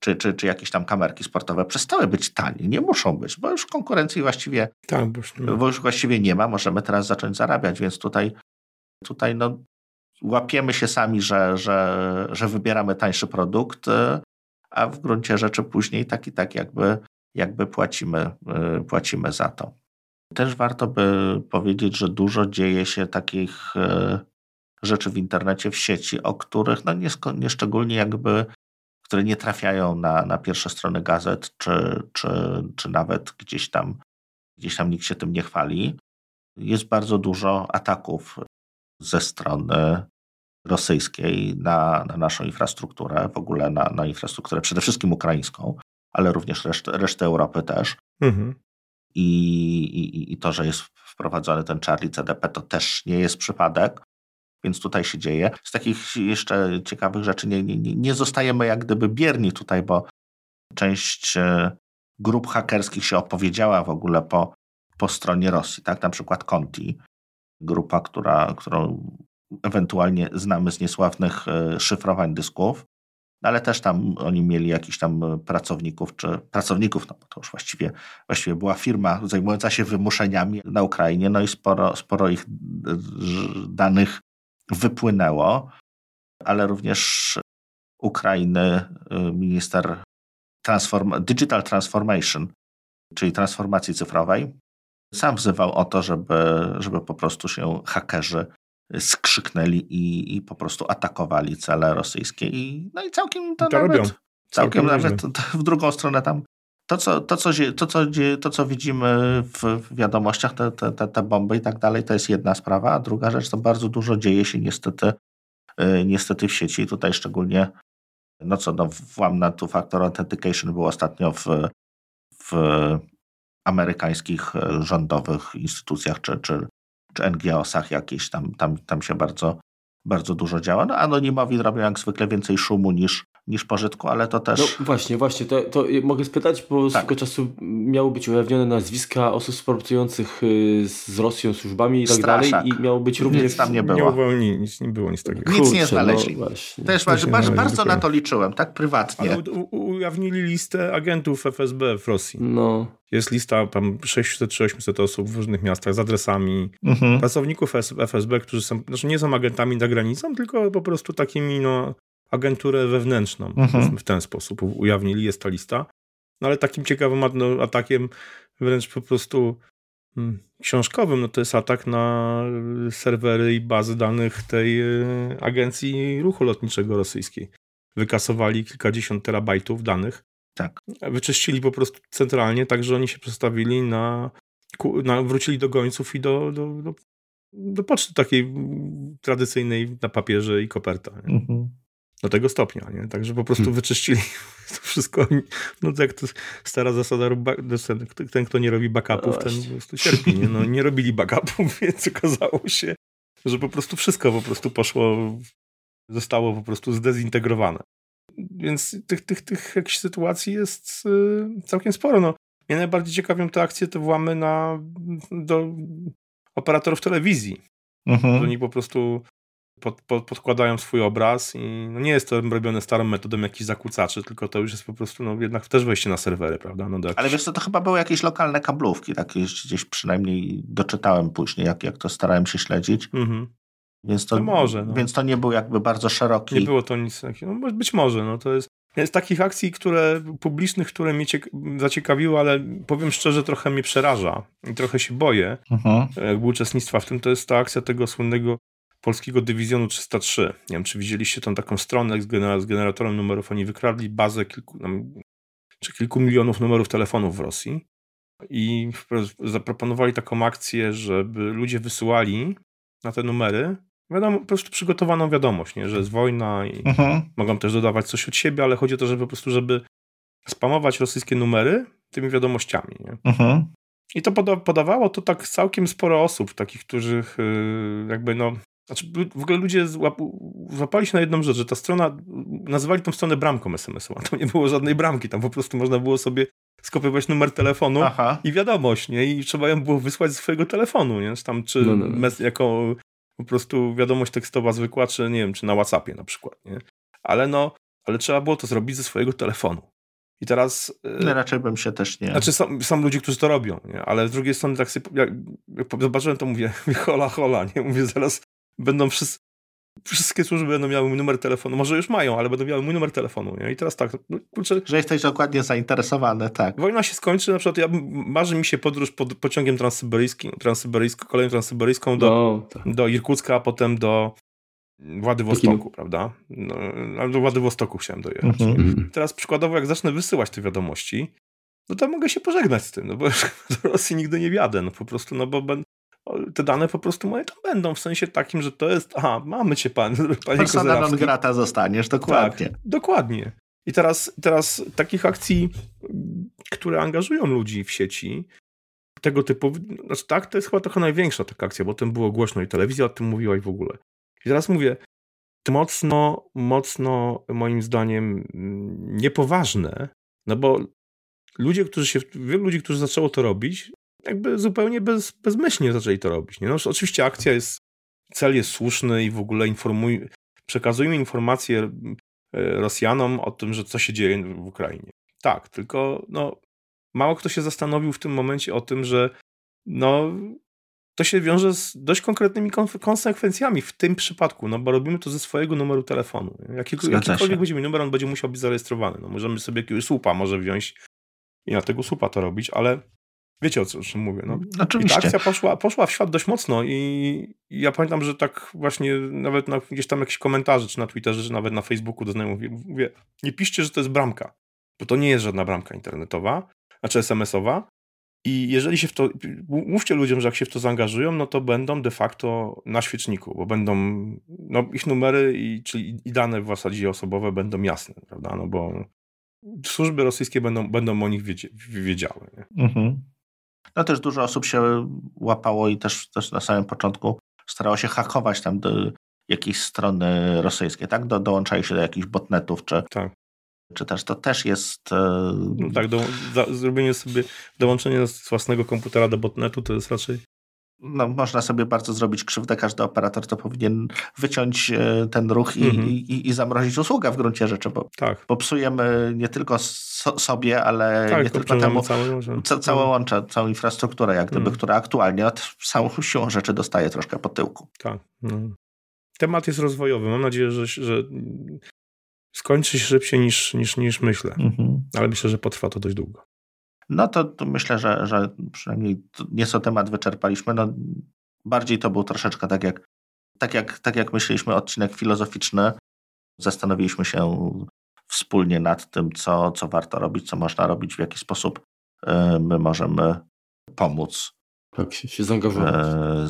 Czy, czy, czy jakieś tam kamerki sportowe przestały być tanie. Nie muszą być, bo już konkurencji właściwie, Tak, już bo już właściwie nie ma. Możemy teraz zacząć zarabiać, więc tutaj, tutaj no, łapiemy się sami, że, że, że wybieramy tańszy produkt, y, a w gruncie rzeczy później tak i tak jakby, jakby płacimy, y, płacimy za to. Też warto by powiedzieć, że dużo dzieje się takich y, rzeczy w internecie, w sieci, o których no nie, nie szczególnie jakby, które nie trafiają na, na pierwsze strony gazet, czy, czy, czy nawet gdzieś tam, gdzieś tam nikt się tym nie chwali. Jest bardzo dużo ataków ze strony rosyjskiej na, na naszą infrastrukturę, w ogóle na, na infrastrukturę przede wszystkim ukraińską, ale również resztę, resztę Europy też. Mhm. I, i, I to, że jest wprowadzony ten Charlie CDP, to też nie jest przypadek, więc tutaj się dzieje. Z takich jeszcze ciekawych rzeczy nie, nie, nie- zostajemy jak gdyby bierni tutaj, bo część e, grup hakerskich się opowiedziała w ogóle po, po stronie Rosji, tak? Na przykład Conti, grupa, która, którą ewentualnie znamy z niesławnych e, szyfrowań dysków, ale też tam oni mieli jakichś tam e, pracowników, czy pracowników, no bo to już właściwie, właściwie była firma zajmująca się wymuszeniami na Ukrainie, no i sporo, sporo ich danych wypłynęło, ale również Ukrainy e, minister transform, Digital Transformation, czyli transformacji cyfrowej, sam wzywał o to, żeby, żeby po prostu się hakerzy skrzyknęli i, i po prostu atakowali cele rosyjskie. I, no i całkiem to, To nawet, robią. Całkiem, nawet to w drugą stronę tam. To, co, to, co, to, co, to, co widzimy w, wiadomościach, te, te, te, bomby i tak dalej, to jest jedna sprawa, a druga rzecz, to bardzo dużo dzieje się niestety, y, niestety w sieci. I tutaj szczególnie, no co, no, włam na two-factor authentication był ostatnio w, w amerykańskich e, rządowych instytucjach czy, czy, czy NGO-sach jakieś, tam, tam, tam się bardzo, bardzo dużo działa. No anonimowi robią jak zwykle więcej szumu niż, niż pożytku, ale to też... No właśnie, właśnie, to, to mogę spytać, bo Tak. swego czasu miały być ujawnione nazwiska osób współpracujących y, z Rosją, służbami i tak Straszak. dalej i miało być Nic również... tam nie było. Nie, nic, nie było nic takiego. Nic nie znaleźli. No właśnie. Też To się bardzo, bardzo na to liczyłem, tak prywatnie. Ale u, u, ujawnili listę agentów FSB w Rosji. No, Jest lista tam 600 czy 800 osób w różnych miastach z adresami Mhm. pracowników FSB, którzy są, znaczy nie są agentami za granicą, tylko po prostu takimi, no, agenturę wewnętrzną, Mhm. w ten sposób ujawnili, jest ta lista. No ale takim ciekawym no, atakiem, wręcz po prostu mm, książkowym, no to jest atak na serwery i bazy danych tej y, agencji ruchu lotniczego rosyjskiej. Wykasowali kilkadziesiąt terabajtów danych, Tak. wyczyścili po prostu centralnie, tak że oni się przestawili na, na wrócili do gońców i do, do, do, do poczty takiej mm, tradycyjnej na papierze i koperta. Mhm. Do tego stopnia, nie? Także po prostu Hmm. wyczyścili <laughs> to wszystko. No to jak to stara zasada, ba- ten, kto nie robi backupów, No ten po prostu cierpi, nie? No nie robili backupów, <laughs> więc okazało się, że po prostu wszystko po prostu poszło, zostało po prostu zdezintegrowane. Więc tych, tych, tych jakichś sytuacji jest y, całkiem sporo. No, mnie najbardziej ciekawią te akcje, te włamy na, do operatorów telewizji. Mhm. oni po prostu pod, pod, podkładają swój obraz i no nie jest to robione starą metodą jakichś zakłócaczy, tylko to już jest po prostu no jednak też wejście na serwery, prawda? No Ale wiesz co, to chyba były jakieś lokalne kablówki, takie gdzieś przynajmniej doczytałem później, jak, jak to starałem się śledzić. Mhm. Więc to, to może. No. Więc to nie był jakby bardzo szeroki. Nie było to nic takiego. No, być może, no to jest. Z takich akcji, które publicznych, które mnie zaciekawiły, ale powiem szczerze, trochę mnie przeraża i trochę się boję mhm. jakby uczestnictwa w tym, to jest ta akcja tego słynnego polskiego dywizjonu 303. Nie wiem, czy widzieliście tą taką stronę z, genera z generatorem numerów. Oni wykradli bazę kilku, czy kilku milionów numerów telefonów w Rosji i zaproponowali taką akcję, żeby ludzie wysyłali na te numery wiadomo, po prostu przygotowaną wiadomość, nie? że jest wojna i mhm. mogą też dodawać coś od siebie, ale chodzi o to, żeby po prostu, żeby spamować rosyjskie numery tymi wiadomościami. Nie? Mhm. I to poda podawało to tak całkiem sporo osób, takich, których yy, jakby no znaczy, w ogóle ludzie złapali się na jedną rzecz, że ta strona, nazywali tą stronę bramką SMS-ową, tam nie było żadnej bramki, tam po prostu można było sobie skopiować numer telefonu Aha. i wiadomość, nie? I trzeba ją było wysłać ze swojego telefonu, nie? Czy tam, czy no, no. no. jako po prostu wiadomość tekstowa zwykła, czy nie wiem, czy na Whatsappie na przykład, nie? Ale no, ale trzeba było to zrobić ze swojego telefonu. I teraz... No, raczej bym się też nie... Znaczy są, są ludzie, którzy to robią, nie? ale z drugiej strony tak sobie, jak, jak zobaczyłem to mówię, <laughs> hola, hola, nie? Mówię, zaraz będą wszyscy, wszystkie służby będą miały mój numer telefonu. Może już mają, ale będą miały mój numer telefonu. Nie? I teraz tak. No, kurczę, że jesteś dokładnie zainteresowany, tak. Wojna się skończy, na przykład ja, marzy mi się podróż pod pociągiem transsyberyjskim, transsyberyjską, koleją transsyberyjską do, no, tak. do Irkucka, a potem do Władywostoku, prawda? No, do Władywostoku chciałem dojechać. Mhm. Teraz przykładowo, jak zacznę wysyłać te wiadomości, no to mogę się pożegnać z tym, no bo <laughs> do Rosji nigdy nie wjadę, no po prostu, no bo te dane po prostu moje tam będą, w sensie takim, że to jest, aha, mamy cię pan, panie Persona non grata zostaniesz, dokładnie. Tak, dokładnie. I teraz, teraz takich akcji, które angażują ludzi w sieci, tego typu, znaczy tak, to jest chyba trochę największa taka akcja, bo o tym było głośno i telewizja o tym mówiła i w ogóle. I teraz mówię, mocno, mocno moim zdaniem niepoważne, no bo ludzie, którzy się, wielu ludzi, którzy zaczęło to robić, jakby zupełnie bez, bezmyślnie zaczęli to robić. Nie? No, oczywiście akcja jest, cel jest słuszny i w ogóle informuj, przekazujmy informacje e, Rosjanom o tym, że co się dzieje w Ukrainie. Tak, tylko no, mało kto się zastanowił w tym momencie o tym, że no, to się wiąże z dość konkretnymi konsekwencjami w tym przypadku, no bo robimy to ze swojego numeru telefonu. Jakiego, jakikolwiek będzie numer, on będzie musiał być zarejestrowany. No, możemy sobie jakiegoś słupa może wziąć i na tego słupa to robić, ale Wiecie o czym mówię. No. Oczywiście. I ta akcja poszła, poszła w świat dość mocno i, ja pamiętam, że tak właśnie nawet na, gdzieś tam jakieś komentarze, czy na Twitterze, czy nawet na Facebooku do znajomych mówię, mówię, nie piszcie, że to jest bramka, bo to nie jest żadna bramka internetowa, znaczy SMS-owa i jeżeli się w to, mówcie ludziom, że jak się w to zaangażują, no to będą de facto na świeczniku, bo będą, no ich numery, i, czyli i dane w zasadzie osobowe będą jasne, prawda, no bo służby rosyjskie będą, będą o nich wiedziały. Nie? Mhm. No też dużo osób się łapało i też, też na samym początku starało się hakować tam do jakiejś strony rosyjskiej, tak? Do, dołączali się do jakichś botnetów, czy, tak. czy też to też jest... E, no tak, do, zrobienie sobie, dołączenie z własnego komputera do botnetu to jest raczej no, można sobie bardzo zrobić krzywdę. Każdy operator to powinien wyciąć e, ten ruch i, mhm. i, i, zamrozić usługę w gruncie rzeczy, bo, tak. bo psujemy nie tylko so, sobie, ale tak, nie tylko temu całe, ca, całe mhm. łącze, całą infrastrukturę, jak gdyby, mhm. która aktualnie od całą siłą rzeczy dostaje troszkę po tyłku. Tak. No. Temat jest rozwojowy. Mam nadzieję, że, że skończy się szybciej niż, niż, niż myślę, mhm. ale myślę, że potrwa to dość długo. No to, to myślę, że, że przynajmniej nieco temat wyczerpaliśmy. No, bardziej to był troszeczkę tak jak, tak, jak, tak jak myśleliśmy, odcinek filozoficzny. Zastanowiliśmy się wspólnie nad tym, co, co warto robić, co można robić, w jaki sposób e, my możemy pomóc. Tak, się, się zaangażować. E,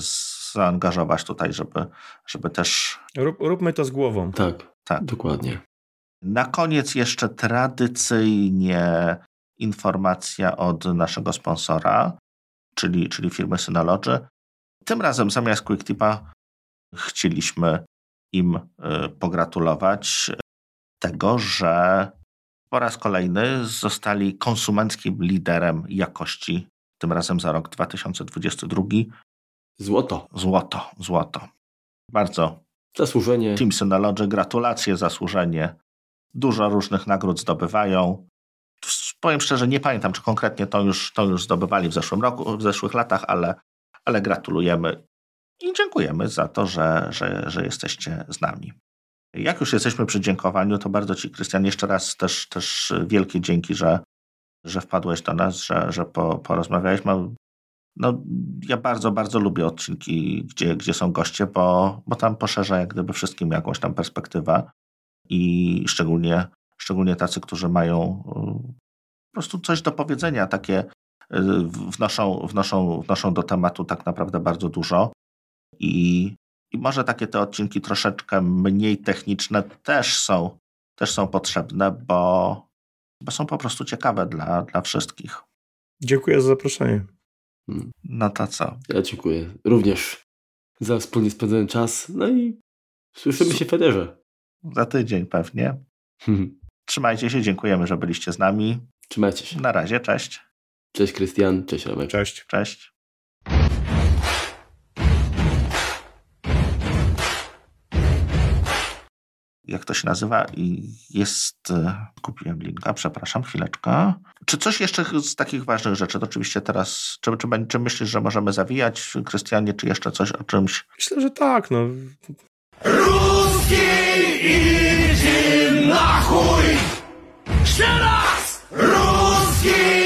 zaangażować tutaj, żeby, żeby też. Rób, róbmy to z głową. Tak, tak, dokładnie. Na koniec jeszcze tradycyjnie informacja od naszego sponsora, czyli, czyli firmy Synology. Tym razem zamiast QuickTipa chcieliśmy im y, pogratulować tego, że po raz kolejny zostali konsumenckim liderem jakości, tym razem za rok 2022. Złoto. Złoto, złoto. Bardzo Zasłużenie. Team Synology, gratulacje, zasłużenie. Dużo różnych nagród zdobywają. Powiem szczerze, nie pamiętam, czy konkretnie to już, to już zdobywali w zeszłym roku, w zeszłych latach, ale, ale gratulujemy i dziękujemy za to, że, że, że jesteście z nami. Jak już jesteśmy przy dziękowaniu, to bardzo Ci, Krystian, jeszcze raz też, też wielkie dzięki, że, że wpadłeś do nas, że, że po, porozmawialiśmy. No, ja bardzo, bardzo lubię odcinki, gdzie, gdzie są goście, bo, bo tam poszerza jak gdyby wszystkim jakąś tam perspektywę i szczególnie, szczególnie tacy, którzy mają y, po prostu coś do powiedzenia, takie y, wnoszą, wnoszą, wnoszą do tematu tak naprawdę bardzo dużo i, i może takie te odcinki troszeczkę mniej techniczne też są, też są potrzebne, bo, bo są po prostu ciekawe dla, dla wszystkich. Dziękuję za zaproszenie. Hmm. No to co? Ja dziękuję również za wspólnie spędzony czas. No i słyszymy się w Federze. Za tydzień pewnie. Trzymajcie się, dziękujemy, że byliście z nami. Trzymajcie się. Na razie, cześć. Cześć Krystian, cześć Romek. Cześć. Cześć. jak to się nazywa, i jest, e, kupiłem linka, przepraszam, chwileczkę. Czy coś jeszcze z takich ważnych rzeczy, to oczywiście teraz, czy, czy, czy myślisz, że możemy zawijać, Krystianie, czy jeszcze coś o czymś? Myślę, że tak, no. Ruski idzie na chuj! Jeszcze raz! Ruski